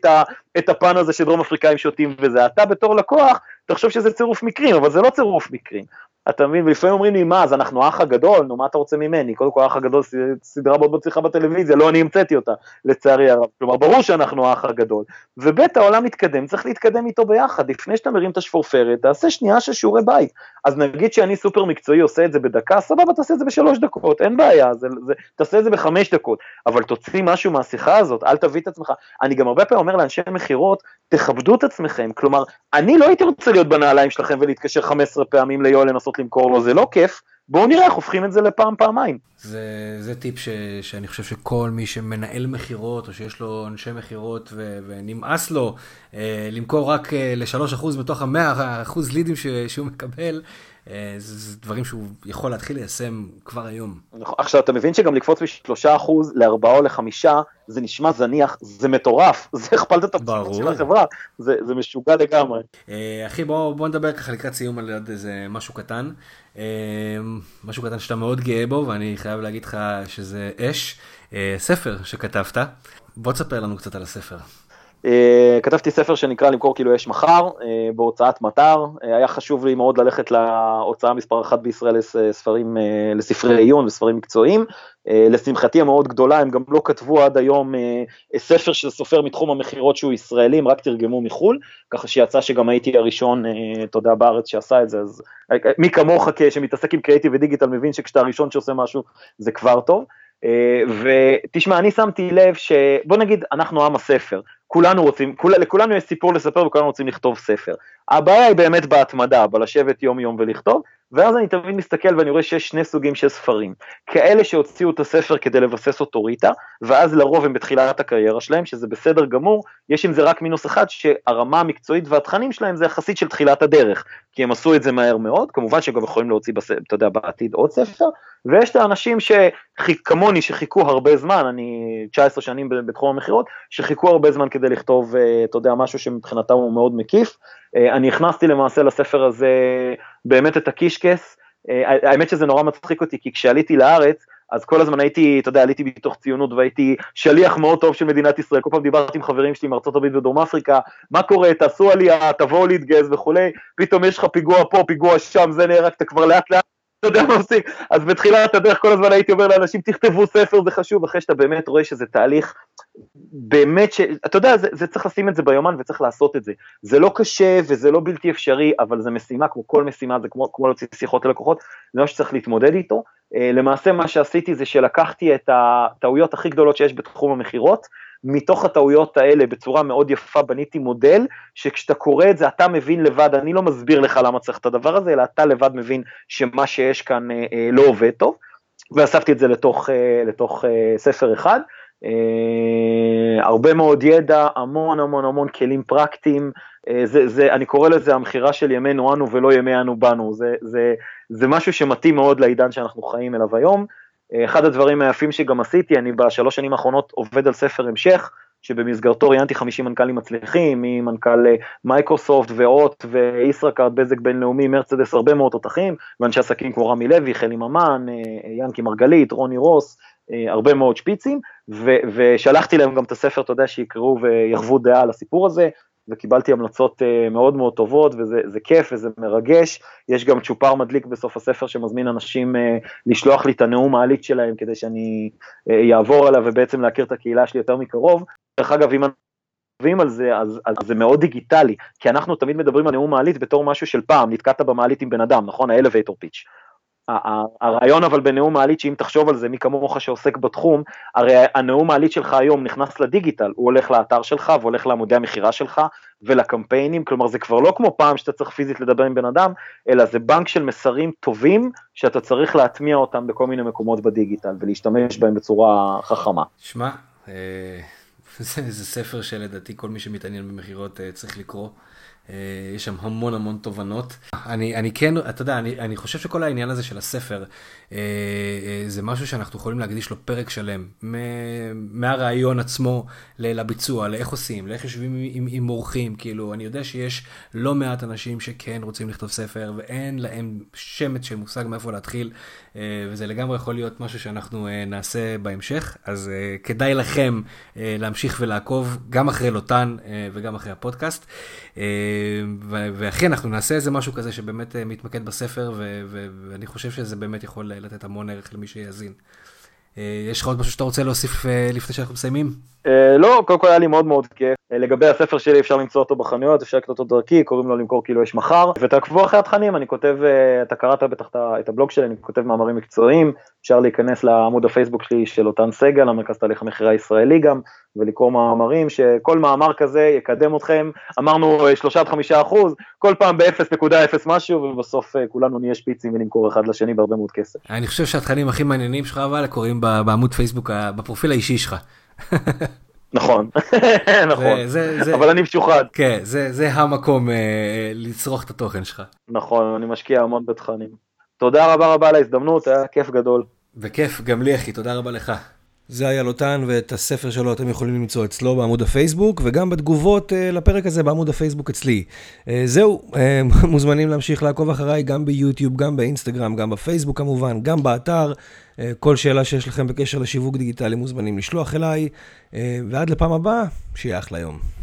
את הפן הזה שדרום אפריקאים שותים וזה, אתה בתור לקוח, תחשוב שזה צירוף מקרים, אבל זה לא צירוף מקרים. אתה מבין? ולפעמים אומרים לי, מה, אז אנחנו האח הגדול? נו, מה אתה רוצה ממני? קודם כל, האח הגדול סדרה מאוד מצליחה בטלוויזיה, לא אני המצאתי אותה, לצערי הרב. כלומר, ברור שאנחנו האח הגדול. וב' העולם מתקדם, צריך להתקדם איתו ביחד. לפני שאתה מרים את השפורפרת, תעשה שנייה של שיעורי בית. אז נגיד שאני סופר מקצועי, עושה את זה בדקה, סבבה, תעשה את זה בשלוש דקות, אין בעיה, זה, זה, תעשה את זה בחמש דקות. אבל תוציא משהו מהשיחה הזאת, אל תביא את עצמך. אני גם הרבה פעמים אומר לאנשי מכירות, תכבדו את עצמכם. כלומר, אני לא הייתי רוצה להיות בנעליים שלכם ולהתקשר 15 פעמים ליואל לנסות למכור לו, זה לא כיף, בואו נראה איך הופכים את זה לפעם פעמיים. זה, זה טיפ ש, שאני חושב שכל מי שמנהל מכירות או שיש לו אנשי מכירות ונמאס לו אה, למכור רק אה, ל-3% מתוך ה-100% לידים ש, שהוא מקבל, זה דברים שהוא יכול להתחיל ליישם כבר היום. נכון, עכשיו אתה מבין שגם לקפוץ מ-3% ל-4 או ל-5 זה נשמע זניח, זה מטורף, זה הכפלת את הפסיכות של החברה, זה, זה משוגע לגמרי. אה, אחי בוא, בוא נדבר ככה לקראת סיום על עוד איזה משהו קטן, אה, משהו קטן שאתה מאוד גאה בו ואני חייב להגיד לך שזה אש, ספר שכתבת, בוא תספר לנו קצת על הספר. Uh, כתבתי ספר שנקרא למכור כאילו יש מחר, uh, בהוצאת מטר, uh, היה חשוב לי מאוד ללכת להוצאה מספר אחת בישראל לספרים, לספרי עיון וספרים מקצועיים, לשמחתי המאוד גדולה הם גם לא כתבו עד היום ספר של סופר מתחום המכירות שהוא ישראלי, הם רק תרגמו מחו"ל, ככה שיצא שגם הייתי הראשון, אתה יודע, בארץ שעשה את זה, אז מי כמוך שמתעסק עם קריאיטיב ודיגיטל מבין שכשאתה הראשון שעושה משהו זה כבר טוב. ותשמע, אני שמתי לב שבוא נגיד, אנחנו עם הספר, כולנו רוצים, כול, לכולנו יש סיפור לספר וכולנו רוצים לכתוב ספר. הבעיה היא באמת בהתמדה, בלשבת יום יום ולכתוב, ואז אני תמיד מסתכל ואני רואה שיש שני סוגים של ספרים. כאלה שהוציאו את הספר כדי לבסס אוטוריטה, ואז לרוב הם בתחילת הקריירה שלהם, שזה בסדר גמור, יש עם זה רק מינוס אחד, שהרמה המקצועית והתכנים שלהם זה יחסית של תחילת הדרך, כי הם עשו את זה מהר מאוד, כמובן שגם יכולים להוציא, בס... אתה יודע, בעתיד עוד ספר, ויש את האנשים שכמוני, שחיכו הרבה זמן, אני 19 שנים בתחום המכירות, שחיכו הרבה זמן כדי לכתוב, אה, אתה יודע, משהו שמבחינתם הוא מאוד מקיף. אה, אני הכנסתי למעשה לספר הזה באמת את הקישקס, אה, האמת שזה נורא מצחיק אותי, כי כשעליתי לארץ, אז כל הזמן הייתי, אתה יודע, עליתי מתוך ציונות והייתי שליח מאוד טוב של מדינת ישראל, כל פעם דיברתי עם חברים שלי מארצות הברית ודרום אפריקה, מה קורה, תעשו עלייה, תבואו להתגייס וכולי, פתאום יש לך פיגוע פה, פיגוע שם, זה נהרג, אתה כבר לאט לאט יודע מה עושים? אז בתחילת הדרך כל הזמן הייתי אומר לאנשים, תכתבו ספר, זה חשוב, אחרי שאתה באמת רואה שזה תהליך, באמת ש... אתה יודע, זה, זה צריך לשים את זה ביומן וצריך לעשות את זה. זה לא קשה וזה לא בלתי אפשרי, אבל זה משימה, כמו כל משימה, זה כמו, כמו להוציא שיחות ללקוחות, זה מה שצריך להתמודד איתו. אה, למעשה מה שעשיתי זה שלקחתי את הטעויות הכי גדולות שיש בתחום המכירות, מתוך הטעויות האלה בצורה מאוד יפה בניתי מודל, שכשאתה קורא את זה אתה מבין לבד, אני לא מסביר לך למה צריך את הדבר הזה, אלא אתה לבד מבין שמה שיש כאן אה, אה, לא עובד טוב, ואספתי את זה לתוך, אה, לתוך אה, ספר אחד. Uh, הרבה מאוד ידע, המון המון המון כלים פרקטיים, uh, זה, זה, אני קורא לזה המכירה של ימינו אנו ולא ימי אנו בנו, זה, זה, זה משהו שמתאים מאוד לעידן שאנחנו חיים אליו היום. Uh, אחד הדברים היפים שגם עשיתי, אני בשלוש שנים האחרונות עובד על ספר המשך, שבמסגרתו ראיינתי 50 מנכ"לים מצליחים, ממנכ"ל מייקרוסופט והוט וישראכרט, בזק בינלאומי, מרצדס, הרבה מאוד תותחים, ואנשי עסקים כמו רמי לוי, חלי ממן, ינקי מרגלית, רוני רוס, הרבה מאוד שפיצים, ו- ושלחתי להם גם את הספר, אתה יודע, שיקראו ויחוו דעה על הסיפור הזה, וקיבלתי המלצות uh, מאוד מאוד טובות, וזה כיף וזה מרגש. יש גם צ'ופר מדליק בסוף הספר שמזמין אנשים uh, לשלוח לי את הנאום העלית שלהם כדי שאני אעבור uh, עליו ובעצם להכיר את הקהילה שלי יותר מקרוב. דרך אגב, אם אנחנו על זה, אז, אז זה מאוד דיגיטלי, כי אנחנו תמיד מדברים על נאום מעלית בתור משהו של פעם, נתקעת במעלית עם בן אדם, נכון? האלווייטור פיץ'. הרעיון אבל בנאום מעלית שאם תחשוב על זה מי כמוך שעוסק בתחום הרי הנאום מעלית שלך היום נכנס לדיגיטל הוא הולך לאתר שלך והולך לעמודי המכירה שלך ולקמפיינים כלומר זה כבר לא כמו פעם שאתה צריך פיזית לדבר עם בן אדם אלא זה בנק של מסרים טובים שאתה צריך להטמיע אותם בכל מיני מקומות בדיגיטל ולהשתמש בהם בצורה חכמה. שמע אה, זה, זה ספר שלדעתי כל מי שמתעניין במכירות אה, צריך לקרוא. אה, יש שם המון המון תובנות. אני, אני כן, אתה יודע, אני, אני חושב שכל העניין הזה של הספר, אה, אה, זה משהו שאנחנו יכולים להקדיש לו פרק שלם, מהרעיון עצמו לביצוע, לאיך עושים, לאיך יושבים עם, עם אורחים, כאילו, אני יודע שיש לא מעט אנשים שכן רוצים לכתוב ספר, ואין להם שמץ של מושג מאיפה להתחיל, וזה לגמרי יכול להיות משהו שאנחנו נעשה בהמשך, אז כדאי לכם להמשיך ולעקוב, גם אחרי לוטן וגם אחרי הפודקאסט. ואחי, אנחנו נעשה איזה משהו כזה שבאמת מתמקד בספר, ואני חושב שזה באמת יכול לתת המון ערך למי שיאזין. אה, יש לך עוד משהו שאתה רוצה להוסיף אה, לפני שאנחנו מסיימים? אה, לא, קודם כל היה לי מאוד מאוד כיף. לגבי הספר שלי אפשר למצוא אותו בחנויות, אפשר לקנות אותו דרכי, קוראים לו למכור כאילו יש מחר, ותעקבו אחרי התכנים, אני כותב, אתה קראת בטח את הבלוג שלי, אני כותב מאמרים מקצועיים, אפשר להיכנס לעמוד הפייסבוק שלי של אותן סגל, המרכז תהליך המכירה הישראלי גם, ולקרוא מאמרים, שכל מאמר כזה יקדם אתכם, אמרנו שלושה עד חמישה אחוז, כל פעם ב-0.0 משהו, ובסוף כולנו נהיה שפיצים ונמכור אחד לשני בהרבה מאוד כסף. אני חושב שהתכנים הכי מעניינים שלך אבל קורים בעמוד פייסבוק, בפרופיל האישי שלך. נכון, נכון, זה, זה, אבל אני משוחד. כן, זה, זה המקום אה, לצרוך את התוכן שלך. נכון, אני משקיע המון בתכנים. תודה רבה רבה על ההזדמנות, היה כיף גדול. וכיף גם לי אחי, תודה רבה לך. זה היה לוטן, ואת הספר שלו אתם יכולים למצוא אצלו בעמוד הפייסבוק, וגם בתגובות uh, לפרק הזה בעמוד הפייסבוק אצלי. Uh, זהו, uh, מוזמנים להמשיך לעקוב אחריי גם ביוטיוב, גם באינסטגרם, גם בפייסבוק כמובן, גם באתר. כל שאלה שיש לכם בקשר לשיווק דיגיטלי מוזמנים לשלוח אליי, ועד לפעם הבאה, שיהיה אחלה יום.